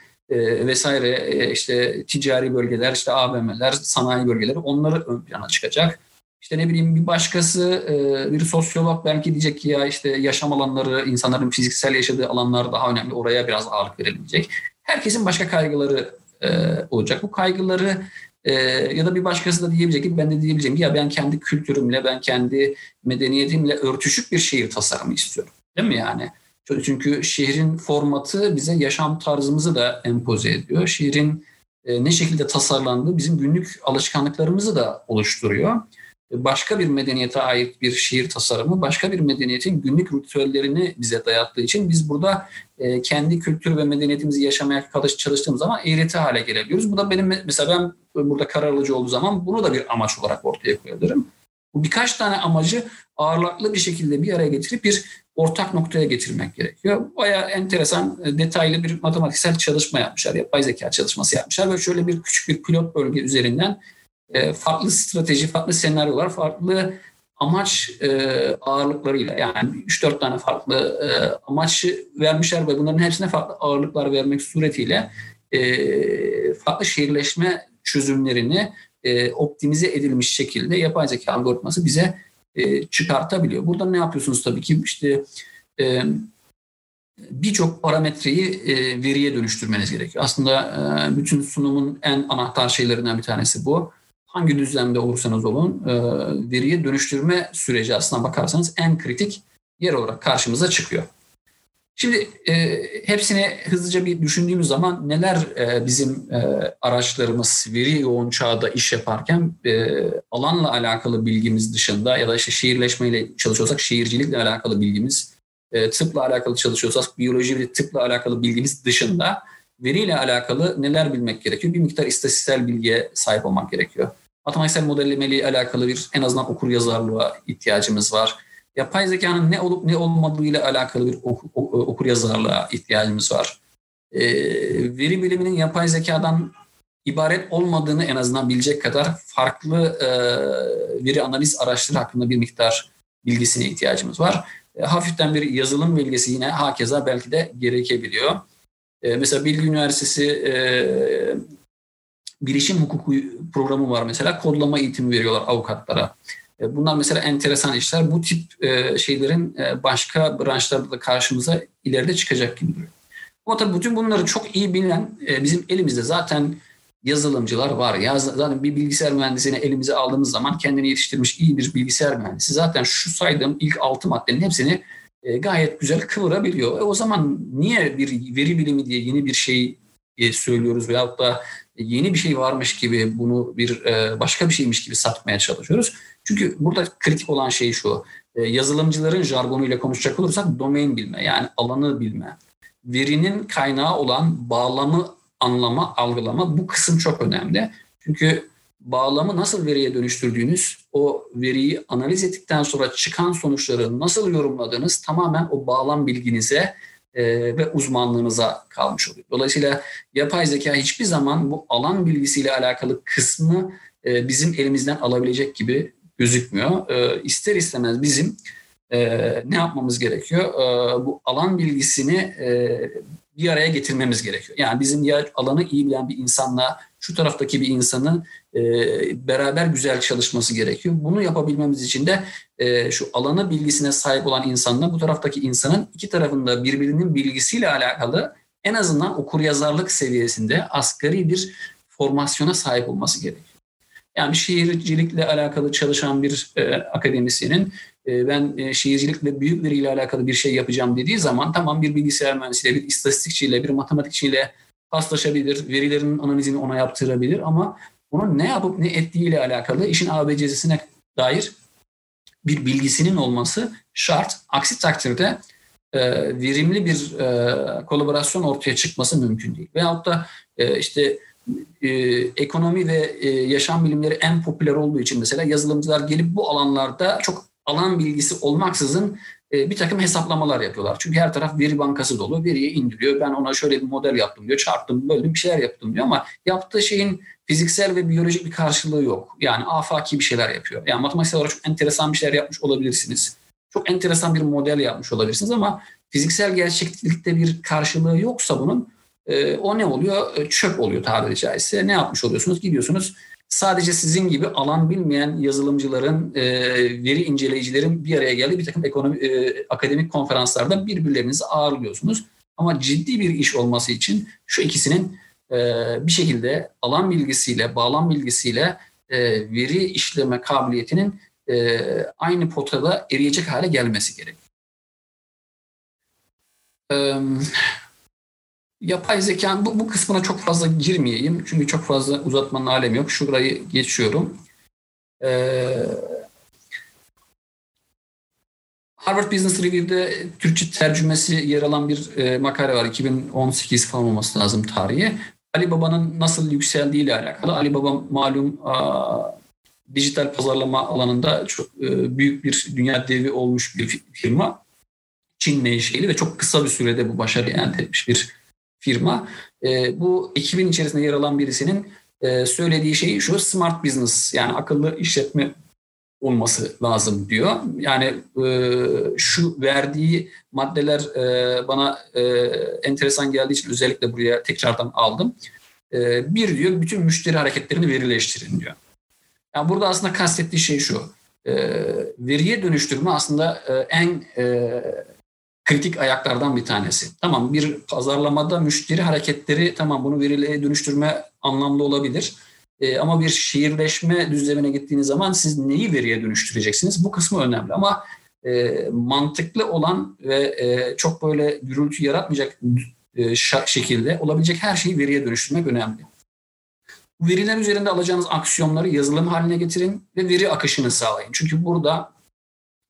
vesaire işte ticari bölgeler, işte AVM'ler, sanayi bölgeleri onları ön plana çıkacak. İşte ne bileyim bir başkası bir sosyolog belki diyecek ki ya işte yaşam alanları, insanların fiziksel yaşadığı alanlar daha önemli. Oraya biraz ağırlık verilecek. Herkesin başka kaygıları e, olacak. Bu kaygıları e, ya da bir başkası da diyebilecek ki ben de diyebileceğim ki ya ben kendi kültürümle, ben kendi medeniyetimle örtüşük bir şehir tasarımı istiyorum. Değil mi yani? Çünkü şehrin formatı bize yaşam tarzımızı da empoze ediyor. Şehrin e, ne şekilde tasarlandığı bizim günlük alışkanlıklarımızı da oluşturuyor başka bir medeniyete ait bir şiir tasarımı, başka bir medeniyetin günlük ritüellerini bize dayattığı için biz burada e, kendi kültür ve medeniyetimizi yaşamaya çalıştığımız zaman eğreti hale gelebiliyoruz. Bu da benim mesela ben burada karar alıcı olduğu zaman bunu da bir amaç olarak ortaya koyabilirim. Bu birkaç tane amacı ağırlıklı bir şekilde bir araya getirip bir ortak noktaya getirmek gerekiyor. Bayağı enteresan, e, detaylı bir matematiksel çalışma yapmışlar. Yapay zeka çalışması yapmışlar ve şöyle bir küçük bir pilot bölge üzerinden e, farklı strateji, farklı senaryolar, farklı amaç e, ağırlıklarıyla yani 3-4 tane farklı amaç vermişler ve bunların hepsine farklı ağırlıklar vermek suretiyle farklı şehirleşme çözümlerini e, optimize edilmiş şekilde yapay zeka algoritması bize e, çıkartabiliyor. Burada ne yapıyorsunuz tabii ki işte e, birçok parametreyi e, veriye dönüştürmeniz gerekiyor. Aslında e, bütün sunumun en anahtar şeylerinden bir tanesi bu hangi düzlemde olursanız olun e, veriye dönüştürme süreci aslına bakarsanız en kritik yer olarak karşımıza çıkıyor. Şimdi e, hepsini hızlıca bir düşündüğümüz zaman neler e, bizim e, araçlarımız veri yoğun çağda iş yaparken e, alanla alakalı bilgimiz dışında ya da işte şehirleşmeyle çalışıyorsak şehircilikle alakalı bilgimiz, e, tıpla alakalı çalışıyorsak biyoloji ve tıpla alakalı bilgimiz dışında veriyle alakalı neler bilmek gerekiyor? Bir miktar istatistiksel bilgiye sahip olmak gerekiyor. Matematiksel modellemeli alakalı bir en azından okur yazarlığa ihtiyacımız var. Yapay zekanın ne olup ne olmadığı ile alakalı bir okur, okur yazarlığa ihtiyacımız var. E, veri biliminin yapay zekadan ibaret olmadığını en azından bilecek kadar farklı e, veri analiz araçları hakkında bir miktar bilgisine ihtiyacımız var. E, hafiften bir yazılım bilgisi yine hakeza belki de gerekebiliyor. E, mesela Bilgi Üniversitesi e, bilişim hukuku programı var mesela. Kodlama eğitimi veriyorlar avukatlara. E, bunlar mesela enteresan işler. Bu tip e, şeylerin e, başka branşlarda da karşımıza ileride çıkacak gibi duruyor. Ama tabii bütün bunları çok iyi bilen bizim elimizde zaten yazılımcılar var. Ya zaten bir bilgisayar mühendisini elimize aldığımız zaman kendini yetiştirmiş iyi bir bilgisayar mühendisi zaten şu saydığım ilk altı maddenin hepsini gayet güzel kıvırabiliyor. E o zaman niye bir veri bilimi diye yeni bir şey söylüyoruz veyahut da yeni bir şey varmış gibi bunu bir başka bir şeymiş gibi satmaya çalışıyoruz. Çünkü burada kritik olan şey şu. E, yazılımcıların jargonuyla konuşacak olursak domain bilme yani alanı bilme. Verinin kaynağı olan bağlamı anlama, algılama bu kısım çok önemli. Çünkü bağlamı nasıl veriye dönüştürdüğünüz, o veriyi analiz ettikten sonra çıkan sonuçları nasıl yorumladığınız tamamen o bağlam bilginize e, ve uzmanlığınıza kalmış oluyor. Dolayısıyla yapay zeka hiçbir zaman bu alan bilgisiyle alakalı kısmı e, bizim elimizden alabilecek gibi gözükmüyor. E, ister istemez bizim e, ne yapmamız gerekiyor? E, bu alan bilgisini e, bir araya getirmemiz gerekiyor. Yani bizim ya alanı iyi bilen bir insanla şu taraftaki bir insanın e, beraber güzel çalışması gerekiyor. Bunu yapabilmemiz için de şu alanı bilgisine sahip olan insanla bu taraftaki insanın iki tarafında birbirinin bilgisiyle alakalı en azından okur yazarlık seviyesinde asgari bir formasyona sahip olması gerekiyor. Yani şiircilikle alakalı çalışan bir e, akademisyenin e, ben e, şiircilikle büyük veriyle alakalı bir şey yapacağım dediği zaman tamam bir bilgisayar mühendisiyle, bir istatistikçiyle, bir matematikçiyle paslaşabilir, verilerin analizini ona yaptırabilir ama onun ne yapıp ne ettiğiyle alakalı işin ABC'sine dair bir bilgisinin olması şart. Aksi takdirde e, verimli bir e, kolaborasyon ortaya çıkması mümkün değil. Veyahut da e, işte e, ekonomi ve e, yaşam bilimleri en popüler olduğu için mesela yazılımcılar gelip bu alanlarda çok alan bilgisi olmaksızın e, bir takım hesaplamalar yapıyorlar. Çünkü her taraf veri bankası dolu. Veriyi indiriyor. Ben ona şöyle bir model yaptım diyor. Çarptım, böldüm bir şeyler yaptım diyor ama yaptığı şeyin fiziksel ve biyolojik bir karşılığı yok. Yani afaki bir şeyler yapıyor. Yani matematiksel olarak çok enteresan bir şeyler yapmış olabilirsiniz. Çok enteresan bir model yapmış olabilirsiniz ama fiziksel gerçeklikte bir karşılığı yoksa bunun e, o ne oluyor? E, çöp oluyor tabiri caizse. Ne yapmış oluyorsunuz? Gidiyorsunuz sadece sizin gibi alan bilmeyen yazılımcıların, e, veri inceleyicilerin bir araya geldiği bir takım ekonomi, e, akademik konferanslarda birbirlerinizi ağırlıyorsunuz. Ama ciddi bir iş olması için şu ikisinin e, bir şekilde alan bilgisiyle, bağlam bilgisiyle veri işleme kabiliyetinin aynı potada eriyecek hale gelmesi gerekiyor. Yapay zeka bu, bu kısmına çok fazla girmeyeyim. Çünkü çok fazla uzatmanın alemi yok. Şurayı geçiyorum. Ee, Harvard Business Review'de Türkçe tercümesi yer alan bir e, makale var. 2018 falan olması lazım tarihi. Alibaba'nın nasıl yükseldiği ile alakalı. Alibaba malum a, dijital pazarlama alanında çok e, büyük bir dünya devi olmuş bir firma. Çin menşeli ve çok kısa bir sürede bu başarı elde etmiş bir firma. E, bu ekibin içerisinde yer alan birisinin e, söylediği şey şu smart business yani akıllı işletme olması lazım diyor. Yani e, şu verdiği maddeler e, bana e, enteresan geldiği için özellikle buraya tekrardan aldım. E, bir diyor bütün müşteri hareketlerini verileştirin diyor. Yani burada aslında kastettiği şey şu. E, veriye dönüştürme aslında e, en e, kritik ayaklardan bir tanesi. Tamam bir pazarlamada müşteri hareketleri tamam bunu verilere dönüştürme anlamlı olabilir. E, ama bir şehirleşme düzlemine gittiğiniz zaman siz neyi veriye dönüştüreceksiniz? Bu kısmı önemli ama e, mantıklı olan ve e, çok böyle gürültü yaratmayacak e, şekilde olabilecek her şeyi veriye dönüştürmek önemli. Bu veriler üzerinde alacağınız aksiyonları yazılım haline getirin ve veri akışını sağlayın. Çünkü burada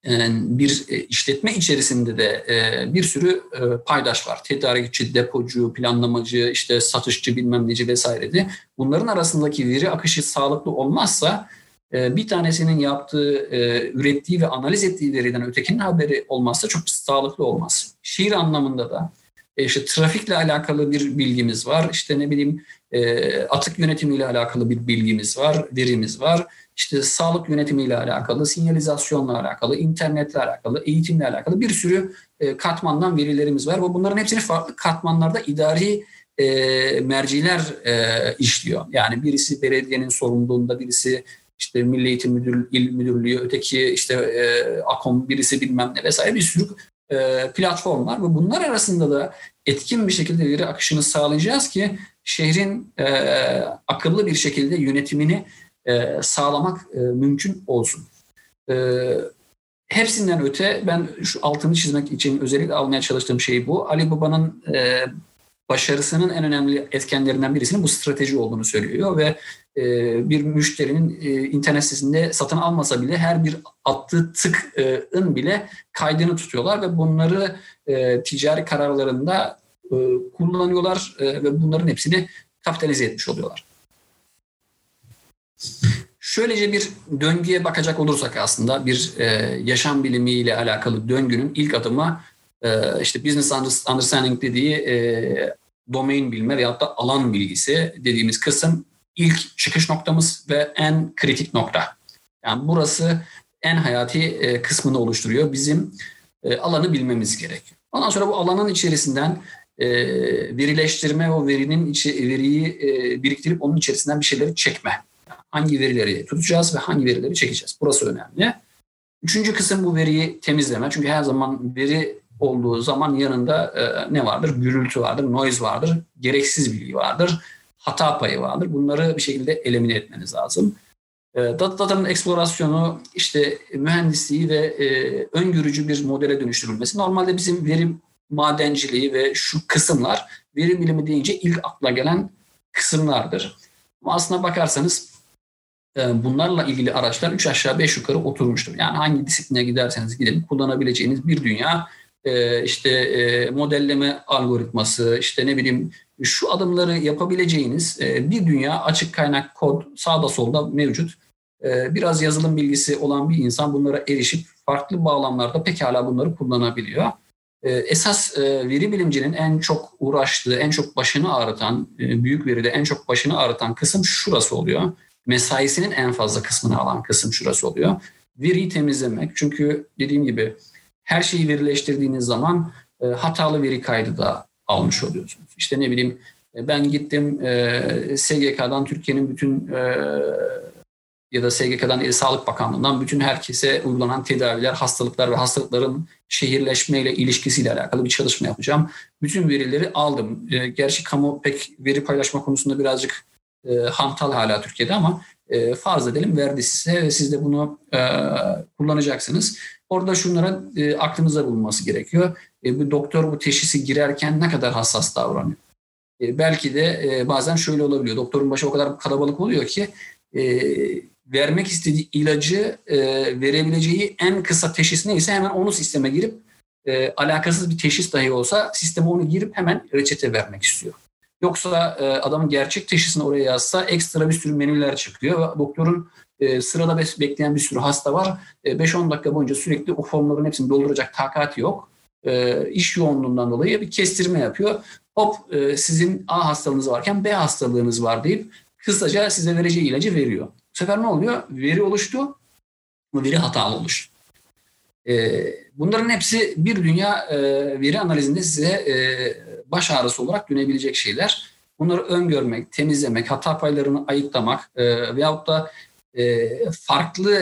bir e, işletme içerisinde de e, bir sürü e, paydaş var. Tedarikçi, depocu, planlamacı, işte satışçı bilmem neci vesairedi. Bunların arasındaki veri akışı sağlıklı olmazsa bir tanesinin yaptığı, ürettiği ve analiz ettiği veriden ötekinin haberi olmazsa çok sağlıklı olmaz. Şiir anlamında da işte trafikle alakalı bir bilgimiz var. İşte ne bileyim atık yönetimiyle alakalı bir bilgimiz var, verimiz var işte sağlık yönetimiyle alakalı, sinyalizasyonla alakalı, internetle alakalı, eğitimle alakalı bir sürü e, katmandan verilerimiz var. Ve bunların hepsini farklı katmanlarda idari e, merciler e, işliyor. Yani birisi belediyenin sorumluluğunda, birisi işte Milli Eğitim Müdür, İl Müdürlüğü, öteki işte e, AKOM, birisi bilmem ne vesaire bir sürü e, platform var. Ve bunlar arasında da etkin bir şekilde veri akışını sağlayacağız ki şehrin akıllı bir şekilde yönetimini e, sağlamak e, mümkün olsun. E, hepsinden öte ben şu altını çizmek için özellikle almaya çalıştığım şey bu. Ali Baba'nın başarısının en önemli etkenlerinden birisinin bu strateji olduğunu söylüyor ve bir müşterinin e, internet sitesinde satın almasa bile her bir attığı tıkın bile kaydını tutuyorlar ve bunları ticari kararlarında kullanıyorlar ve bunların hepsini kapitalize etmiş oluyorlar. Şöylece bir döngüye bakacak olursak aslında bir e, yaşam bilimiyle alakalı döngünün ilk adımı e, işte business understanding dediği e, domain bilme veyahut da alan bilgisi dediğimiz kısım ilk çıkış noktamız ve en kritik nokta. Yani burası en hayati e, kısmını oluşturuyor. Bizim e, alanı bilmemiz gerekiyor. Ondan sonra bu alanın içerisinden e, verileştirme, o verinin içi, veriyi e, biriktirip onun içerisinden bir şeyleri çekme. Hangi verileri tutacağız ve hangi verileri çekeceğiz. Burası önemli. Üçüncü kısım bu veriyi temizleme. Çünkü her zaman veri olduğu zaman yanında e, ne vardır? Gürültü vardır, noise vardır, gereksiz bilgi vardır, hata payı vardır. Bunları bir şekilde elimine etmeniz lazım. E, datanın eksplorasyonu, işte mühendisliği ve e, öngörücü bir modele dönüştürülmesi. Normalde bizim verim madenciliği ve şu kısımlar verim bilimi deyince ilk akla gelen kısımlardır. Ama aslına bakarsanız bunlarla ilgili araçlar 3 aşağı 5 yukarı oturmuştur. Yani hangi disipline giderseniz gidin kullanabileceğiniz bir dünya e, işte e, modelleme algoritması, işte ne bileyim şu adımları yapabileceğiniz bir dünya açık kaynak kod sağda solda mevcut. Biraz yazılım bilgisi olan bir insan bunlara erişip farklı bağlamlarda pekala bunları kullanabiliyor. Esas veri bilimcinin en çok uğraştığı, en çok başını ağrıtan, büyük veride en çok başını ağrıtan kısım şurası oluyor. Mesaisinin en fazla kısmını alan kısım şurası oluyor. Veriyi temizlemek. Çünkü dediğim gibi her şeyi verileştirdiğiniz zaman hatalı veri kaydı da almış oluyorsunuz. İşte ne bileyim ben gittim SGK'dan Türkiye'nin bütün ya da SGK'dan İl Sağlık Bakanlığı'ndan bütün herkese uygulanan tedaviler, hastalıklar ve hastalıkların şehirleşmeyle ilişkisiyle alakalı bir çalışma yapacağım. Bütün verileri aldım. E, gerçi kamu pek veri paylaşma konusunda birazcık e, hantal hala Türkiye'de ama e, farz edelim verdi size ve siz de bunu e, kullanacaksınız. Orada şunlara e, aklınıza bulunması gerekiyor. E, bu doktor bu teşhisi girerken ne kadar hassas davranıyor? E, belki de e, bazen şöyle olabiliyor. Doktorun başı o kadar kalabalık oluyor ki e, vermek istediği ilacı e, verebileceği en kısa teşhis neyse hemen onu sisteme girip e, alakasız bir teşhis dahi olsa sisteme onu girip hemen reçete vermek istiyor. Yoksa e, adamın gerçek teşhisini oraya yazsa ekstra bir sürü menüler çıkıyor. Doktorun e, sırada bekleyen bir sürü hasta var. E, 5-10 dakika boyunca sürekli o formların hepsini dolduracak takati yok. E, iş yoğunluğundan dolayı bir kestirme yapıyor. Hop e, sizin A hastalığınız varken B hastalığınız var deyip kısaca size vereceği ilacı veriyor sefer ne oluyor? Veri oluştu veri hatalı oluştu. E, bunların hepsi bir dünya e, veri analizinde size e, baş ağrısı olarak dönebilecek şeyler. Bunları öngörmek, temizlemek, hata paylarını ayıklamak e, veyahut da farklı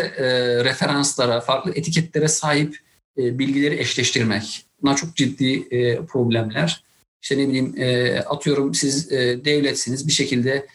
referanslara, farklı etiketlere sahip bilgileri eşleştirmek. Bunlar çok ciddi problemler. İşte ne bileyim atıyorum siz devletsiniz bir şekilde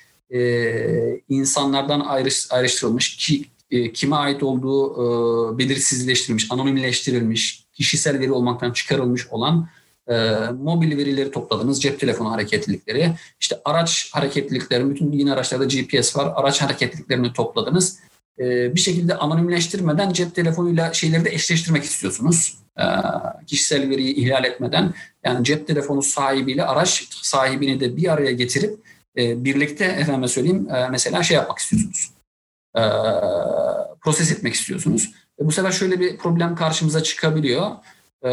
insanlardan ayrış, ayrıştırılmış, ki, e, kime ait olduğu e, belirsizleştirilmiş, anonimleştirilmiş, kişisel veri olmaktan çıkarılmış olan e, mobil verileri topladınız, cep telefonu hareketlilikleri, işte araç hareketlilikleri, bütün yeni araçlarda GPS var, araç hareketliliklerini topladınız. Bir şekilde anonimleştirmeden cep telefonuyla şeyleri de eşleştirmek istiyorsunuz. Kişisel veriyi ihlal etmeden. Yani cep telefonu sahibiyle araç sahibini de bir araya getirip birlikte efendim söyleyeyim mesela şey yapmak istiyorsunuz. E, proses etmek istiyorsunuz. E, bu sefer şöyle bir problem karşımıza çıkabiliyor. E,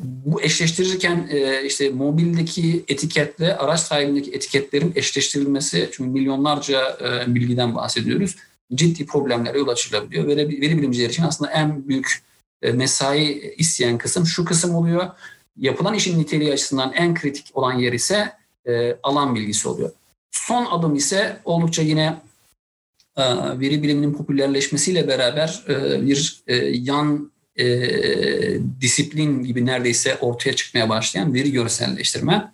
bu eşleştirirken e, işte mobildeki etiketle araç sahibindeki etiketlerin eşleştirilmesi çünkü milyonlarca e, bilgiden bahsediyoruz. Ciddi problemlere yol açılabiliyor. Veri, veri bilimciler için aslında en büyük e, mesai isteyen kısım şu kısım oluyor yapılan işin niteliği açısından en kritik olan yer ise e, alan bilgisi oluyor. Son adım ise oldukça yine e, veri biliminin popülerleşmesiyle beraber e, bir e, yan disiplin gibi neredeyse ortaya çıkmaya başlayan veri görselleştirme.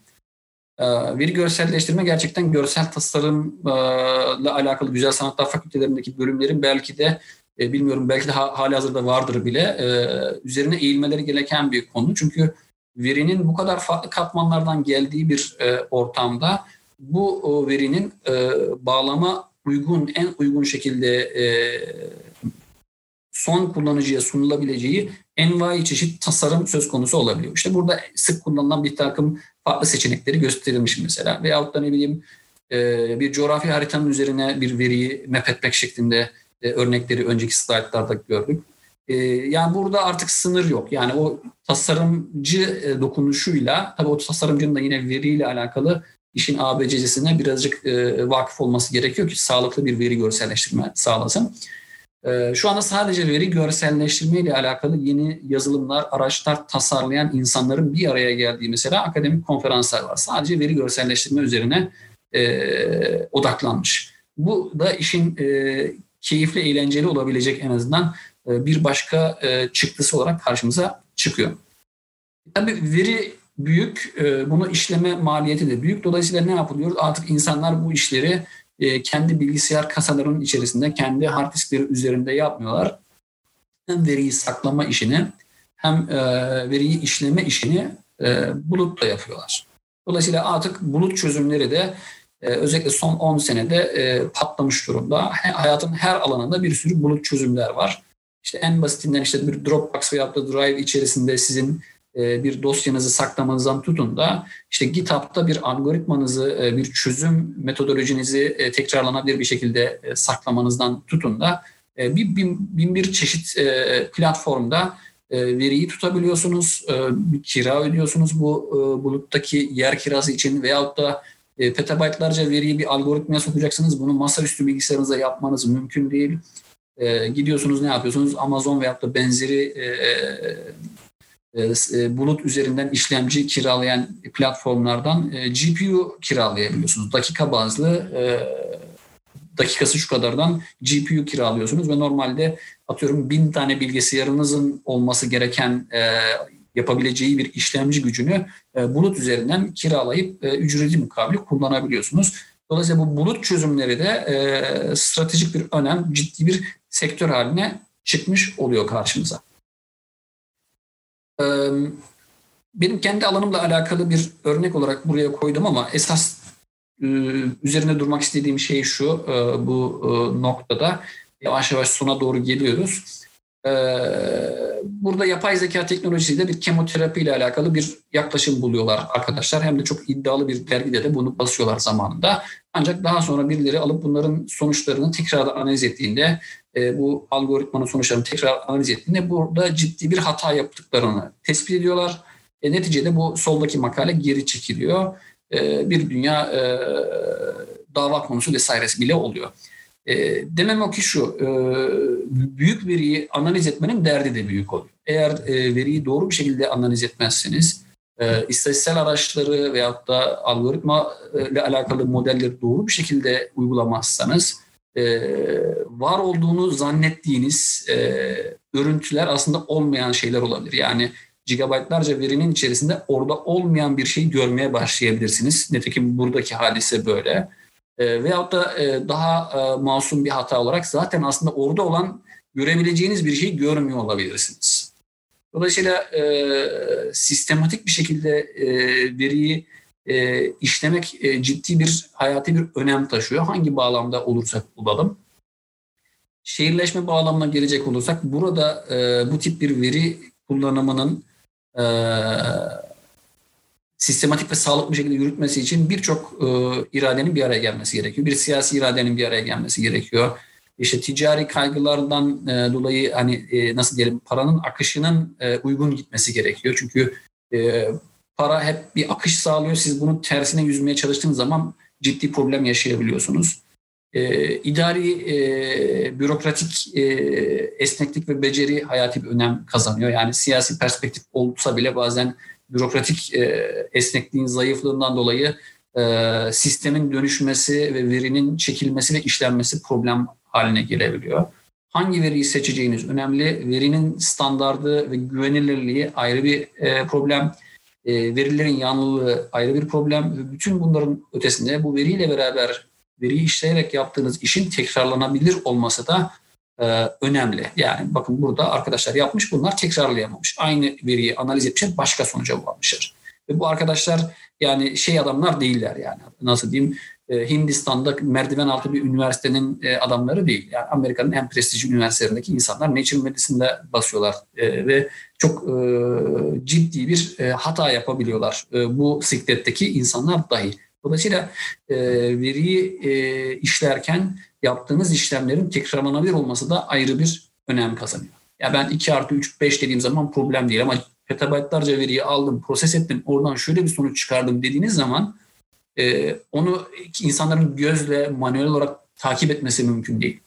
Veri görselleştirme gerçekten görsel tasarımla alakalı güzel sanatlar fakültelerindeki bölümlerin belki de bilmiyorum belki de ha, hali hazırda vardır bile üzerine eğilmeleri gereken bir konu. Çünkü verinin bu kadar farklı katmanlardan geldiği bir ortamda bu o verinin e, bağlama uygun, en uygun şekilde e, son kullanıcıya sunulabileceği envai çeşit tasarım söz konusu olabiliyor. İşte burada sık kullanılan bir takım farklı seçenekleri gösterilmiş mesela. Veyahut da ne bileyim e, bir coğrafi haritanın üzerine bir veriyi map etmek şeklinde e, örnekleri önceki slaytlarda gördük. E, yani burada artık sınır yok. Yani o tasarımcı e, dokunuşuyla, tabii o tasarımcının da yine veriyle alakalı işin ABC'sine birazcık e, vakıf olması gerekiyor ki sağlıklı bir veri görselleştirme sağlasın. E, şu anda sadece veri görselleştirme ile alakalı yeni yazılımlar, araçlar tasarlayan insanların bir araya geldiği mesela akademik konferanslar var. Sadece veri görselleştirme üzerine e, odaklanmış. Bu da işin e, keyifli, eğlenceli olabilecek en azından e, bir başka e, çıktısı olarak karşımıza çıkıyor. Tabii veri büyük, e, bunu işleme maliyeti de büyük. Dolayısıyla ne yapılıyor? Artık insanlar bu işleri e, kendi bilgisayar kasalarının içerisinde, kendi hard diskleri üzerinde yapmıyorlar. Hem veriyi saklama işini hem e, veriyi işleme işini bulutla yapıyorlar. Dolayısıyla artık bulut çözümleri de özellikle son 10 senede patlamış durumda. Hayatın her alanında bir sürü bulut çözümler var. İşte en basitinden işte bir Dropbox veya da Drive içerisinde sizin e, bir dosyanızı saklamanızdan tutun da işte GitHub'da bir algoritmanızı, e, bir çözüm metodolojinizi e, tekrarlanabilir bir şekilde saklamanızdan tutun da bir bin, bin bir çeşit platformda veriyi tutabiliyorsunuz, kira ödüyorsunuz bu buluttaki yer kirası için veyahut da petabaytlarca veriyi bir algoritmaya sokacaksınız. Bunu masaüstü bilgisayarınıza yapmanız mümkün değil. Gidiyorsunuz ne yapıyorsunuz? Amazon veyahut da benzeri e, e, bulut üzerinden işlemci kiralayan platformlardan e, GPU kiralayabiliyorsunuz. Dakika bazlı dakikası şu kadardan GPU kiralıyorsunuz ve normalde atıyorum bin tane bilgisayarınızın olması gereken yapabileceği bir işlemci gücünü bulut üzerinden kiralayıp ücreti mukabil kullanabiliyorsunuz. Dolayısıyla bu bulut çözümleri de stratejik bir önem, ciddi bir sektör haline çıkmış oluyor karşımıza. Benim kendi alanımla alakalı bir örnek olarak buraya koydum ama esas üzerine durmak istediğim şey şu bu noktada yavaş yavaş sona doğru geliyoruz. Burada yapay zeka teknolojisiyle bir kemoterapi ile alakalı bir yaklaşım buluyorlar arkadaşlar. Hem de çok iddialı bir dergide de bunu basıyorlar zamanında. Ancak daha sonra birileri alıp bunların sonuçlarını tekrar analiz ettiğinde e, bu algoritmanın sonuçlarını tekrar analiz ettiğinde burada ciddi bir hata yaptıklarını tespit ediyorlar. E, neticede bu soldaki makale geri çekiliyor. E, bir dünya e, dava konusu vesairesi bile oluyor. E, demem o ki şu, e, büyük veriyi analiz etmenin derdi de büyük oluyor. Eğer e, veriyi doğru bir şekilde analiz etmezseniz, e, istatistiksel araçları veyahut da algoritma ile alakalı modelleri doğru bir şekilde uygulamazsanız, e, var olduğunu zannettiğiniz e, örüntüler aslında olmayan şeyler olabilir. Yani gigabaytlarca verinin içerisinde orada olmayan bir şey görmeye başlayabilirsiniz. Nitekim buradaki hadise böyle. E, veyahut da e, daha e, masum bir hata olarak zaten aslında orada olan görebileceğiniz bir şeyi görmüyor olabilirsiniz. Dolayısıyla e, sistematik bir şekilde e, veriyi e, işlemek e, ciddi bir hayati bir önem taşıyor. Hangi bağlamda olursak olalım. Şehirleşme bağlamına gelecek olursak burada e, bu tip bir veri kullanımının e, sistematik ve sağlıklı bir şekilde yürütmesi için birçok e, iradenin bir araya gelmesi gerekiyor. Bir siyasi iradenin bir araya gelmesi gerekiyor. İşte ticari kaygılardan e, dolayı hani e, nasıl diyelim paranın akışının e, uygun gitmesi gerekiyor. Çünkü e, para hep bir akış sağlıyor. Siz bunu tersine yüzmeye çalıştığınız zaman ciddi problem yaşayabiliyorsunuz. E, idari, e, bürokratik e, esneklik ve beceri hayati bir önem kazanıyor. Yani siyasi perspektif olsa bile bazen bürokratik e, esnekliğin zayıflığından dolayı e, sistemin dönüşmesi ve verinin çekilmesi ve işlenmesi problem haline gelebiliyor. Hangi veriyi seçeceğiniz önemli. Verinin standardı ve güvenilirliği ayrı bir e, problem. E, verilerin yanlılığı ayrı bir problem. Bütün bunların ötesinde bu veriyle beraber veriyi işleyerek yaptığınız işin tekrarlanabilir olması da önemli. Yani bakın burada arkadaşlar yapmış bunlar tekrarlayamamış. Aynı veriyi analiz etmişler başka sonuca varmışlar. Ve bu arkadaşlar yani şey adamlar değiller yani nasıl diyeyim e, Hindistan'da merdiven altı bir üniversitenin e, adamları değil. Yani Amerika'nın en prestijli üniversitelerindeki insanlar Nature Medicine'de basıyorlar e, ve çok ciddi bir hata yapabiliyorlar. Bu sikletteki insanlar dahi. Dolayısıyla veriyi işlerken yaptığınız işlemlerin tekrarlanabilir olması da ayrı bir önem kazanıyor. Ya ben 2 artı 3, 5 dediğim zaman problem değil ama petabaytlarca veriyi aldım, proses ettim, oradan şöyle bir sonuç çıkardım dediğiniz zaman e, onu insanların gözle manuel olarak takip etmesi mümkün değil.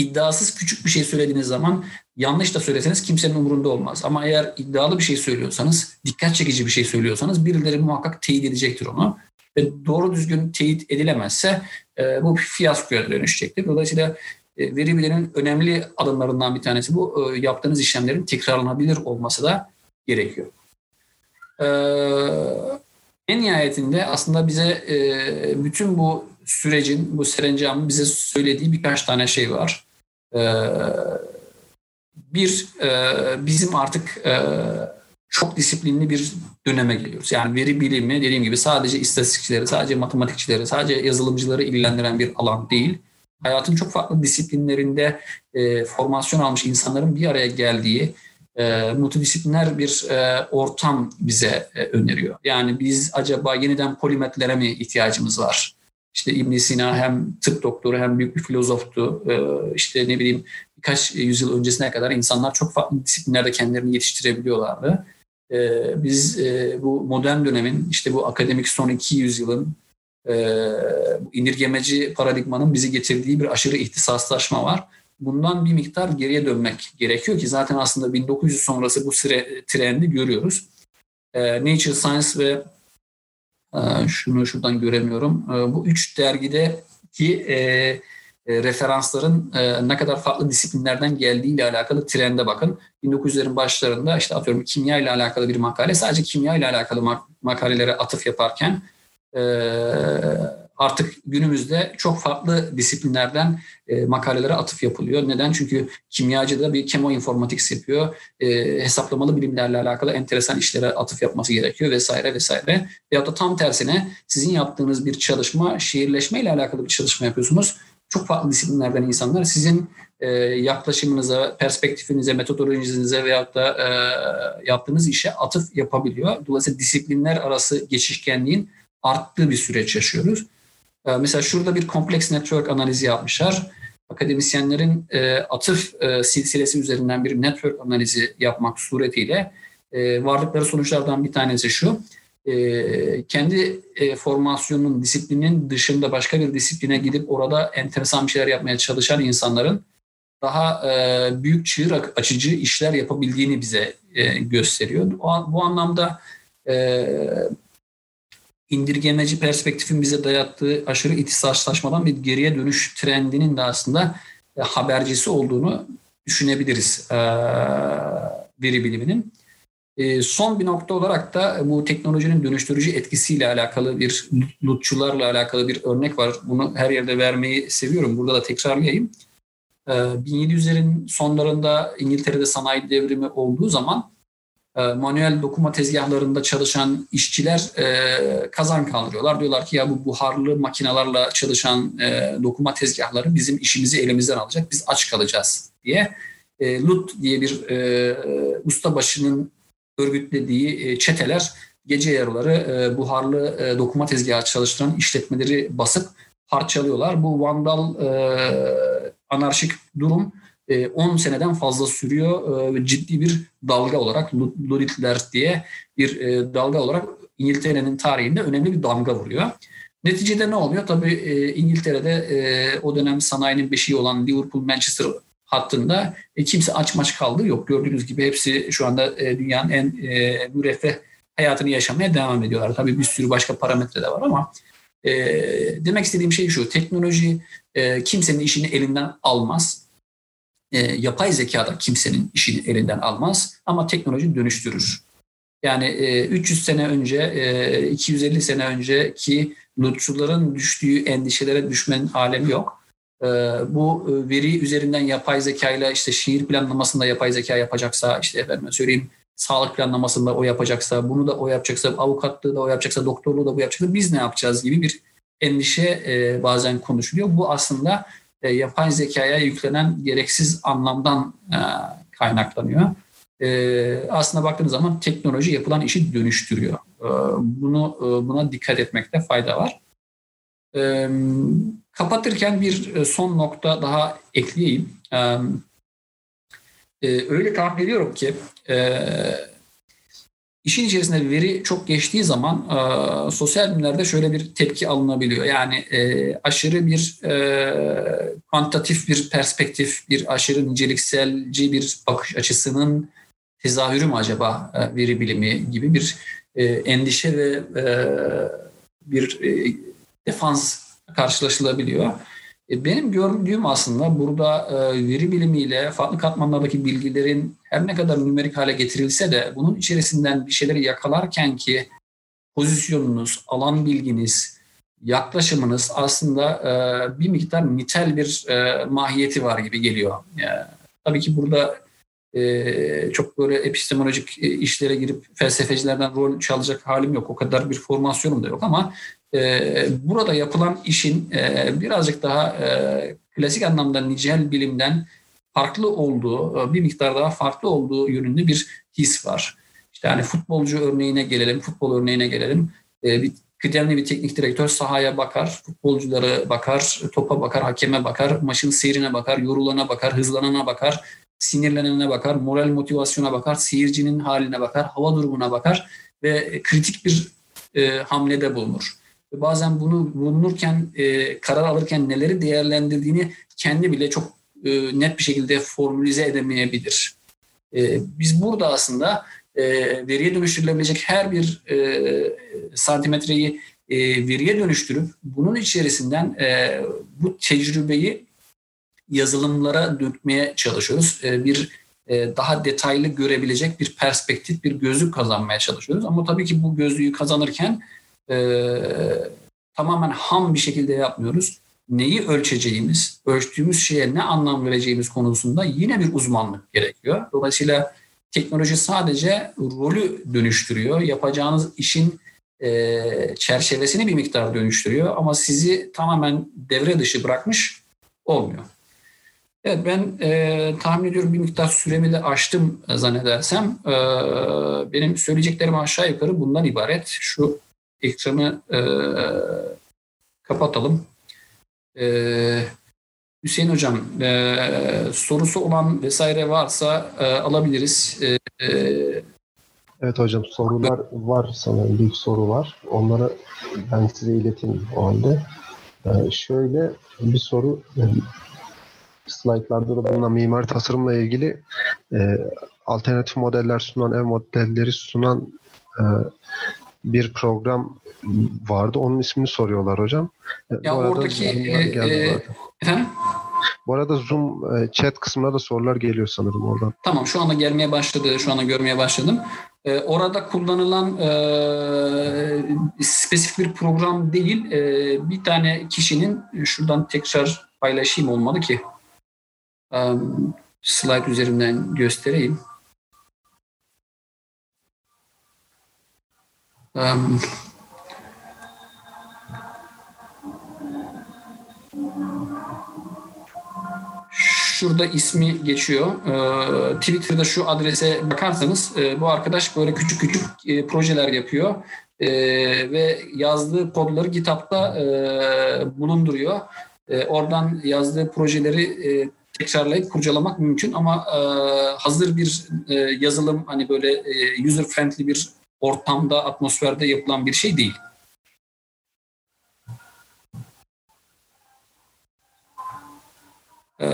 İddiasız küçük bir şey söylediğiniz zaman yanlış da söyleseniz kimsenin umurunda olmaz. Ama eğer iddialı bir şey söylüyorsanız, dikkat çekici bir şey söylüyorsanız birileri muhakkak teyit edecektir onu. Ve doğru düzgün teyit edilemezse e, bu fiyaskoya dönüşecektir. Dolayısıyla e, veri biliminin önemli adımlarından bir tanesi bu. E, yaptığınız işlemlerin tekrarlanabilir olması da gerekiyor. E, en nihayetinde aslında bize e, bütün bu sürecin, bu serencamın bize söylediği birkaç tane şey var. E, bir, e, bizim artık e, çok disiplinli bir döneme geliyoruz. Yani veri bilimi dediğim gibi sadece istatistikçileri, sadece matematikçileri, sadece yazılımcıları ilgilendiren bir alan değil. Hayatın çok farklı disiplinlerinde e, formasyon almış insanların bir araya geldiği, e, multidisipliner bir e, ortam bize e, öneriyor. Yani biz acaba yeniden polimetlere mi ihtiyacımız var? İşte ibn Sina hem tıp doktoru hem büyük bir filozoftu. E, işte ne bileyim birkaç yüzyıl öncesine kadar insanlar çok farklı disiplinlerde kendilerini yetiştirebiliyorlardı. E, biz e, bu modern dönemin işte bu akademik son iki yüzyılın e, indirgemeci paradigmanın bizi getirdiği bir aşırı ihtisaslaşma var bundan bir miktar geriye dönmek gerekiyor ki zaten aslında 1900 sonrası bu süre, trendi görüyoruz. E, Nature Science ve e, şunu şuradan göremiyorum. E, bu üç dergideki e, e, referansların e, ne kadar farklı disiplinlerden geldiği ile alakalı trende bakın. 1900'lerin başlarında işte atıyorum kimya ile alakalı bir makale sadece kimya ile alakalı mak- makalelere atıf yaparken artık günümüzde çok farklı disiplinlerden e, makalelere atıf yapılıyor. Neden? Çünkü kimyacı da bir kemoinformatics yapıyor. E, hesaplamalı bilimlerle alakalı enteresan işlere atıf yapması gerekiyor vesaire vesaire. Veyahut da tam tersine sizin yaptığınız bir çalışma şehirleşme ile alakalı bir çalışma yapıyorsunuz. Çok farklı disiplinlerden insanlar sizin e, yaklaşımınıza, perspektifinize, metodolojinize veyahut da e, yaptığınız işe atıf yapabiliyor. Dolayısıyla disiplinler arası geçişkenliğin arttığı bir süreç yaşıyoruz. Ee, mesela şurada bir kompleks network analizi yapmışlar. Akademisyenlerin e, atıf e, silsilesi üzerinden bir network analizi yapmak suretiyle e, varlıkları sonuçlardan bir tanesi şu. kendi formasyonunun, disiplinin dışında başka bir disipline gidip orada enteresan bir şeyler yapmaya çalışan insanların daha büyük çığır açıcı işler yapabildiğini bize gösteriyor. bu anlamda indirgemeci perspektifin bize dayattığı aşırı ihtisaslaşmadan bir geriye dönüş trendinin de aslında e, habercisi olduğunu düşünebiliriz e, veri biliminin. E, son bir nokta olarak da bu teknolojinin dönüştürücü etkisiyle alakalı bir lutçularla alakalı bir örnek var. Bunu her yerde vermeyi seviyorum. Burada da tekrarlayayım. 1700'lerin sonlarında İngiltere'de sanayi devrimi olduğu zaman manuel dokuma tezgahlarında çalışan işçiler e, kazan kaldırıyorlar. Diyorlar ki ya bu buharlı makinalarla çalışan e, dokuma tezgahları bizim işimizi elimizden alacak. Biz aç kalacağız diye. E, LUT diye bir ustabaşının örgütlediği çeteler gece yarıları buharlı dokuma tezgahı çalıştıran işletmeleri basıp parçalıyorlar. Bu vandal anarşik durum 10 e, seneden fazla sürüyor. E, ciddi bir dalga olarak Luditler diye bir e, dalga olarak İngiltere'nin tarihinde önemli bir damga vuruyor. Neticede ne oluyor? Tabii İngiltere'de o dönem sanayinin beşiği olan Liverpool-Manchester hattında kimse aç maç kaldı yok. Gördüğünüz gibi hepsi şu anda dünyanın en müreffeh hayatını yaşamaya devam ediyorlar. Tabii bir sürü başka parametre de var ama demek istediğim şey şu. Teknoloji kimsenin işini elinden almaz e, yapay zeka da kimsenin işini elinden almaz ama teknoloji dönüştürür. Yani e, 300 sene önce, e, 250 sene önceki nutçuların düştüğü endişelere düşmenin alemi yok. bu veri üzerinden yapay zeka ile işte şiir planlamasında yapay zeka yapacaksa işte efendim söyleyeyim sağlık planlamasında o yapacaksa bunu da o yapacaksa avukatlığı da o yapacaksa doktorluğu da bu yapacaksa biz ne yapacağız gibi bir endişe bazen konuşuluyor. Bu aslında yapay zekaya yüklenen gereksiz anlamdan kaynaklanıyor. aslında baktığınız zaman teknoloji yapılan işi dönüştürüyor. bunu buna dikkat etmekte fayda var. kapatırken bir son nokta daha ekleyeyim. öyle tahmin ediyorum ki İşin içerisinde veri çok geçtiği zaman e, sosyal bilimlerde şöyle bir tepki alınabiliyor. Yani e, aşırı bir e, kuantitatif bir perspektif, bir aşırı nicelikselci bir bakış açısının tezahürü mü acaba e, veri bilimi gibi bir e, endişe ve e, bir e, defans karşılaşılabiliyor. E, benim gördüğüm aslında burada e, veri bilimiyle farklı katmanlardaki bilgilerin her ne kadar nümerik hale getirilse de bunun içerisinden bir şeyleri yakalarken ki pozisyonunuz, alan bilginiz, yaklaşımınız aslında e, bir miktar nitel bir mahiyeti var gibi geliyor. Tabii ki burada çok böyle epistemolojik işlere girip felsefecilerden rol çalacak halim yok. O kadar bir formasyonum da yok ama burada yapılan işin e, birazcık daha e, klasik anlamda nicel bilimden farklı olduğu, e, bir miktar daha farklı olduğu yönünde bir his var. İşte hani futbolcu örneğine gelelim, futbol örneğine gelelim. Bir kıdemli bir teknik direktör sahaya bakar, futbolcuları bakar, topa bakar, hakeme bakar, maçın seyrine bakar, yorulana bakar, hızlanana bakar, sinirlenene bakar, moral motivasyona bakar, seyircinin haline bakar, hava durumuna bakar ve kritik bir e, hamlede bulunur bazen bunu bulunurken, e, karar alırken neleri değerlendirdiğini kendi bile çok e, net bir şekilde formülize edemeyebilir. E, biz burada aslında e, veriye dönüştürülebilecek her bir e, santimetreyi e, veriye dönüştürüp bunun içerisinden e, bu tecrübeyi yazılımlara dökmeye çalışıyoruz. E, bir e, daha detaylı görebilecek bir perspektif, bir gözlük kazanmaya çalışıyoruz. Ama tabii ki bu gözlüğü kazanırken e, tamamen ham bir şekilde yapmıyoruz. Neyi ölçeceğimiz, ölçtüğümüz şeye ne anlam vereceğimiz konusunda yine bir uzmanlık gerekiyor. Dolayısıyla teknoloji sadece rolü dönüştürüyor. Yapacağınız işin e, çerçevesini bir miktar dönüştürüyor ama sizi tamamen devre dışı bırakmış olmuyor. Evet ben e, tahmin ediyorum bir miktar süremi de aştım zannedersem. E, benim söyleyeceklerim aşağı yukarı bundan ibaret. Şu ekranı e, kapatalım. E, Hüseyin Hocam e, sorusu olan vesaire varsa e, alabiliriz. E, evet hocam sorular var sanırım bir soru var. Onları ben size ileteyim o halde. E, şöyle bir soru e, slaytlarda da bulunan mimari tasarımla ilgili e, alternatif modeller sunan, ev modelleri sunan e, bir program vardı. Onun ismini soruyorlar hocam. E, ya Bu oradaki e, e, efendim? Bu arada Zoom e, chat kısmına da sorular geliyor sanırım oradan. Tamam şu anda gelmeye başladı. Şu anda görmeye başladım. E, orada kullanılan e, spesifik bir program değil. E, bir tane kişinin şuradan tekrar paylaşayım olmalı ki. E, slide üzerinden göstereyim. Um, şurada ismi geçiyor. Ee, Twitter'da şu adrese bakarsanız e, bu arkadaş böyle küçük küçük e, projeler yapıyor. E, ve yazdığı kodları GitHub'da e, bulunduruyor. E, oradan yazdığı projeleri e, tekrarlayıp kurcalamak mümkün ama e, hazır bir e, yazılım hani böyle e, user friendly bir ortamda, atmosferde yapılan bir şey değil. Ee,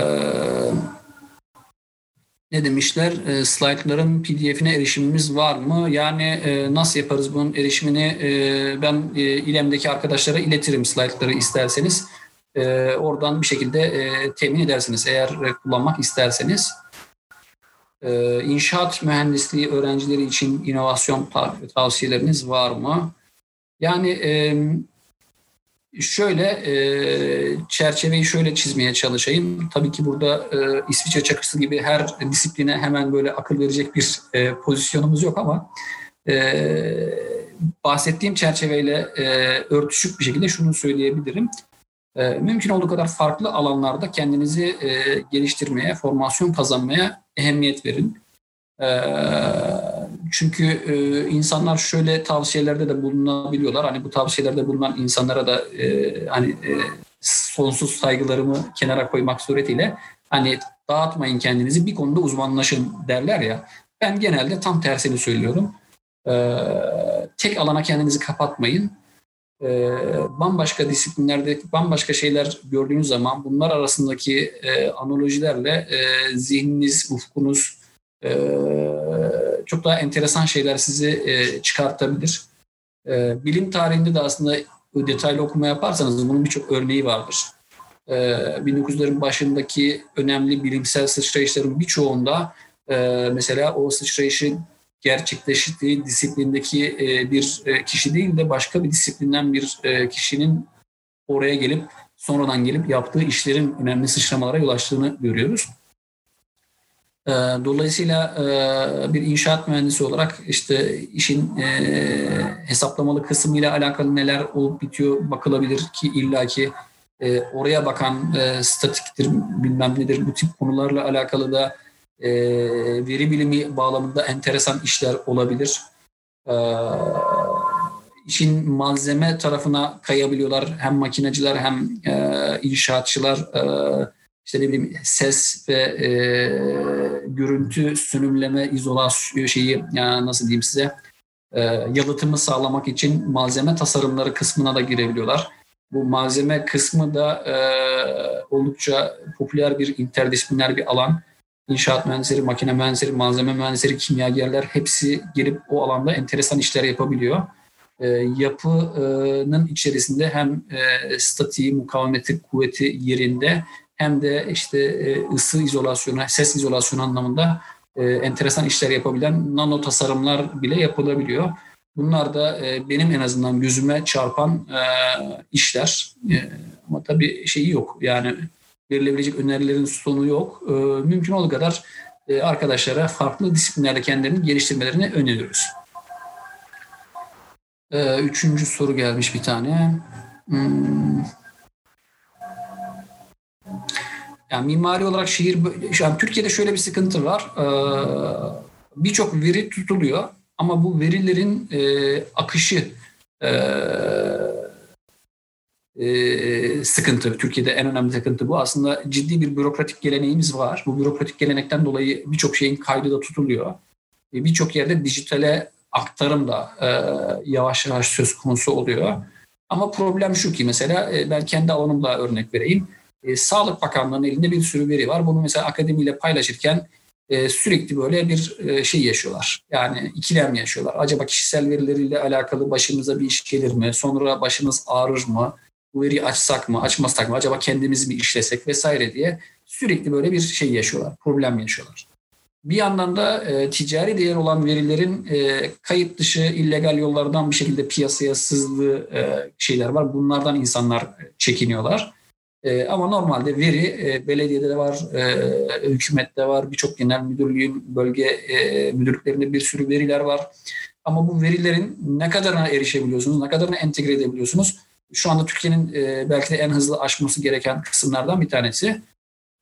ne demişler? E, slaytların pdf'ine erişimimiz var mı? Yani e, nasıl yaparız bunun erişimini? E, ben e, İLEM'deki arkadaşlara iletirim slaytları isterseniz. E, oradan bir şekilde e, temin edersiniz eğer e, kullanmak isterseniz. Ee, inşaat mühendisliği öğrencileri için inovasyon tavsiyeleriniz var mı? Yani Şöyle e, çerçeveyi şöyle çizmeye çalışayım. Tabii ki burada e, İsviçre çakısı gibi her disipline hemen böyle akıl verecek bir e, pozisyonumuz yok ama bahsettiğim çerçeveyle örtüşük bir şekilde şunu söyleyebilirim. E, mümkün olduğu kadar farklı alanlarda kendinizi e, geliştirmeye, formasyon kazanmaya ehemmiyet verin. E, çünkü e, insanlar şöyle tavsiyelerde de bulunabiliyorlar. Hani bu tavsiyelerde bulunan insanlara da e, hani e, sonsuz saygılarımı kenara koymak suretiyle hani dağıtmayın kendinizi bir konuda uzmanlaşın derler ya. Ben genelde tam tersini söylüyorum. E, tek alana kendinizi kapatmayın. E, bambaşka disiplinlerde bambaşka şeyler gördüğünüz zaman bunlar arasındaki e, analojilerle e, zihniniz, ufkunuz, e, çok daha enteresan şeyler sizi e, çıkartabilir. E, bilim tarihinde de aslında detaylı okuma yaparsanız bunun birçok örneği vardır. E, 1900'lerin başındaki önemli bilimsel sıçrayışların birçoğunda e, mesela o sıçrayışı gerçekleştiği disiplindeki e, bir e, kişi değil de başka bir disiplinden bir e, kişinin oraya gelip sonradan gelip yaptığı işlerin önemli sıçramalara yol açtığını görüyoruz. Ee, dolayısıyla e, bir inşaat mühendisi olarak işte işin e, hesaplamalı kısmıyla alakalı neler olup bitiyor bakılabilir ki illaki e, oraya bakan statiktir bilmem nedir bu tip konularla alakalı da veri bilimi bağlamında enteresan işler olabilir. İşin malzeme tarafına kayabiliyorlar hem makinacılar hem inşaatçılar işte ne bileyim ses ve e, görüntü sünümleme izolasyon şeyi ya nasıl diyeyim size e, yalıtımı sağlamak için malzeme tasarımları kısmına da girebiliyorlar. Bu malzeme kısmı da e, oldukça popüler bir interdisipliner bir alan. İnşaat mühendisleri, makine mühendisleri, malzeme mühendisleri, kimyagerler hepsi gelip o alanda enteresan işler yapabiliyor. E, yapının içerisinde hem e, statiği, mukavemeti, kuvveti yerinde hem de işte e, ısı izolasyonu, ses izolasyonu anlamında e, enteresan işler yapabilen nano tasarımlar bile yapılabiliyor. Bunlar da e, benim en azından gözüme çarpan işler. Ama tabii şeyi yok. Yani verilebilecek önerilerin sonu yok. Mümkün olduğu kadar arkadaşlara farklı disiplinlerde kendilerini geliştirmelerini öneriyoruz. Üçüncü soru gelmiş bir tane. Hmm. Yani mimari olarak şehir, an Türkiye'de şöyle bir sıkıntı var. Ee, birçok veri tutuluyor ama bu verilerin e, akışı e, e, sıkıntı. Türkiye'de en önemli sıkıntı bu. Aslında ciddi bir bürokratik geleneğimiz var. Bu bürokratik gelenekten dolayı birçok şeyin kaydı da tutuluyor. Birçok yerde dijitale aktarım da yavaş yavaş söz konusu oluyor. Ama problem şu ki mesela ben kendi alanımda örnek vereyim e, Sağlık Bakanlığı'nın elinde bir sürü veri var. Bunu mesela akademiyle paylaşırken e, sürekli böyle bir e, şey yaşıyorlar. Yani ikilem yaşıyorlar. Acaba kişisel verileriyle alakalı başımıza bir iş gelir mi? Sonra başımız ağrır mı? Bu veriyi açsak mı, açmasak mı? Acaba kendimiz mi işlesek vesaire diye sürekli böyle bir şey yaşıyorlar. Problem yaşıyorlar. Bir yandan da e, ticari değer olan verilerin e, kayıt dışı illegal yollardan bir şekilde piyasaya sızdığı e, şeyler var. Bunlardan insanlar çekiniyorlar. E, ama normalde veri e, belediyede de var, e, hükümette var, birçok genel müdürlüğün bölge e, müdürlüklerinde bir sürü veriler var. Ama bu verilerin ne kadarına erişebiliyorsunuz, ne kadarına entegre edebiliyorsunuz? Şu anda Türkiye'nin e, belki de en hızlı aşması gereken kısımlardan bir tanesi.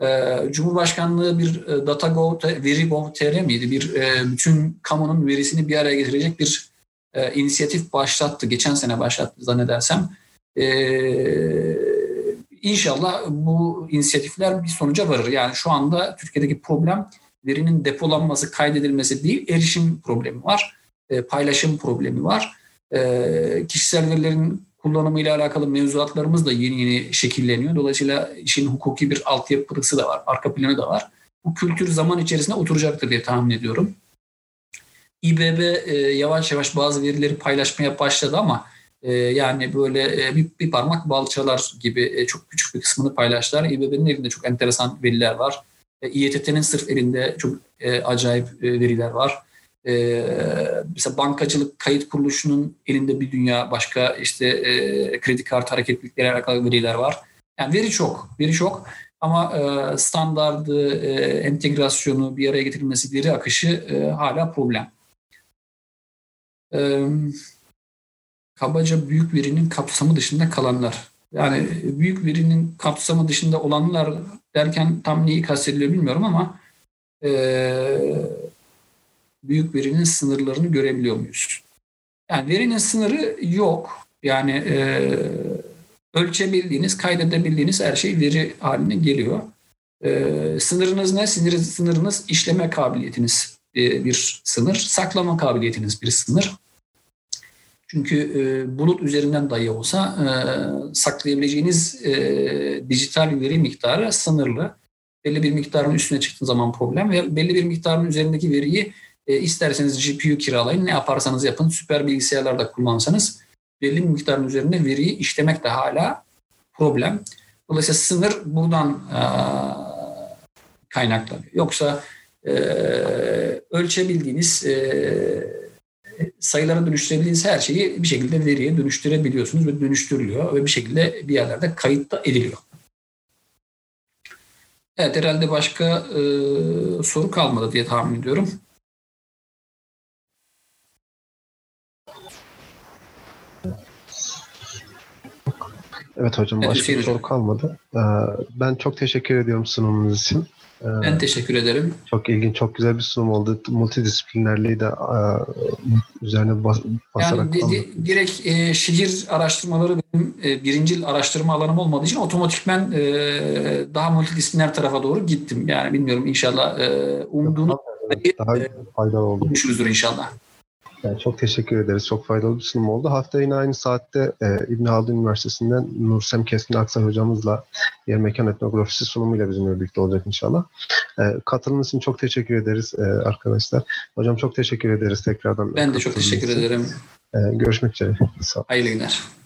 E, Cumhurbaşkanlığı bir e, DataGov, VeriGov.tr miydi? Bir e, bütün kamunun verisini bir araya getirecek bir e, inisiyatif başlattı. Geçen sene başlattı zannedersem. E, İnşallah bu inisiyatifler bir sonuca varır. Yani şu anda Türkiye'deki problem verinin depolanması, kaydedilmesi değil, erişim problemi var, e, paylaşım problemi var. E, kişisel verilerin kullanımıyla alakalı mevzuatlarımız da yeni yeni şekilleniyor. Dolayısıyla işin hukuki bir altyapısı da var, arka planı da var. Bu kültür zaman içerisinde oturacaktır diye tahmin ediyorum. İBB e, yavaş yavaş bazı verileri paylaşmaya başladı ama ee, yani böyle e, bir, bir parmak balçalar gibi e, çok küçük bir kısmını paylaştılar. İBB'nin elinde çok enteresan veriler var. E, İETT'nin sırf elinde çok acayip veriler var. Mesela bankacılık kayıt kuruluşunun elinde bir dünya başka işte kredi kartı hareketlilikleri alakalı veriler var. Yani veri çok, veri çok ama standardı, entegrasyonu bir araya getirilmesi, veri akışı hala problem. Kabaca büyük verinin kapsamı dışında kalanlar. Yani büyük verinin kapsamı dışında olanlar derken tam neyi kastediliyor bilmiyorum ama büyük verinin sınırlarını görebiliyor muyuz? Yani verinin sınırı yok. Yani e, ölçebildiğiniz, kaydedebildiğiniz her şey veri haline geliyor. E, sınırınız ne? Sınır, sınırınız işleme kabiliyetiniz e, bir sınır, saklama kabiliyetiniz bir sınır. Çünkü e, bulut üzerinden dahi olsa e, saklayabileceğiniz e, dijital veri miktarı sınırlı. Belli bir miktarın üstüne çıktığı zaman problem ve belli bir miktarın üzerindeki veriyi e, isterseniz GPU kiralayın, ne yaparsanız yapın, süper bilgisayarlarda kullansanız belli bir miktarın üzerinde veriyi işlemek de hala problem. Dolayısıyla sınır buradan e, kaynaklanıyor. Yoksa e, ölçebildiğiniz, e, sayılara dönüştürebildiğiniz her şeyi bir şekilde veriye dönüştürebiliyorsunuz ve dönüştürülüyor ve bir şekilde bir yerlerde kayıtta ediliyor. Evet herhalde başka e, soru kalmadı diye tahmin ediyorum. Evet hocam başka bir soru kalmadı. Ee, ben çok teşekkür ediyorum sunumunuz için. Ee, ben teşekkür ederim. Çok ilginç, çok güzel bir sunum oldu. Multidisiplinerliği de e, üzerine bas, basarak... Yani di, direkt e, şehir araştırmaları benim e, birincil araştırma alanım olmadığı için otomatikmen e, daha multidisipliner tarafa doğru gittim. Yani bilmiyorum inşallah e, umduğunu daha, daha faydalı oldu. inşallah. Yani çok teşekkür ederiz. Çok faydalı bir sunum oldu. Hafta yine aynı saatte e, İbn Haldun Üniversitesi'nden Nursem Keskin Aksay hocamızla yer mekan etnografisi sunumuyla bizimle birlikte olacak inşallah. E, katılımınız için çok teşekkür ederiz e, arkadaşlar. Hocam çok teşekkür ederiz tekrardan. Ben de çok teşekkür için. ederim. E, görüşmek üzere. Sağ olun. Hayırlı günler.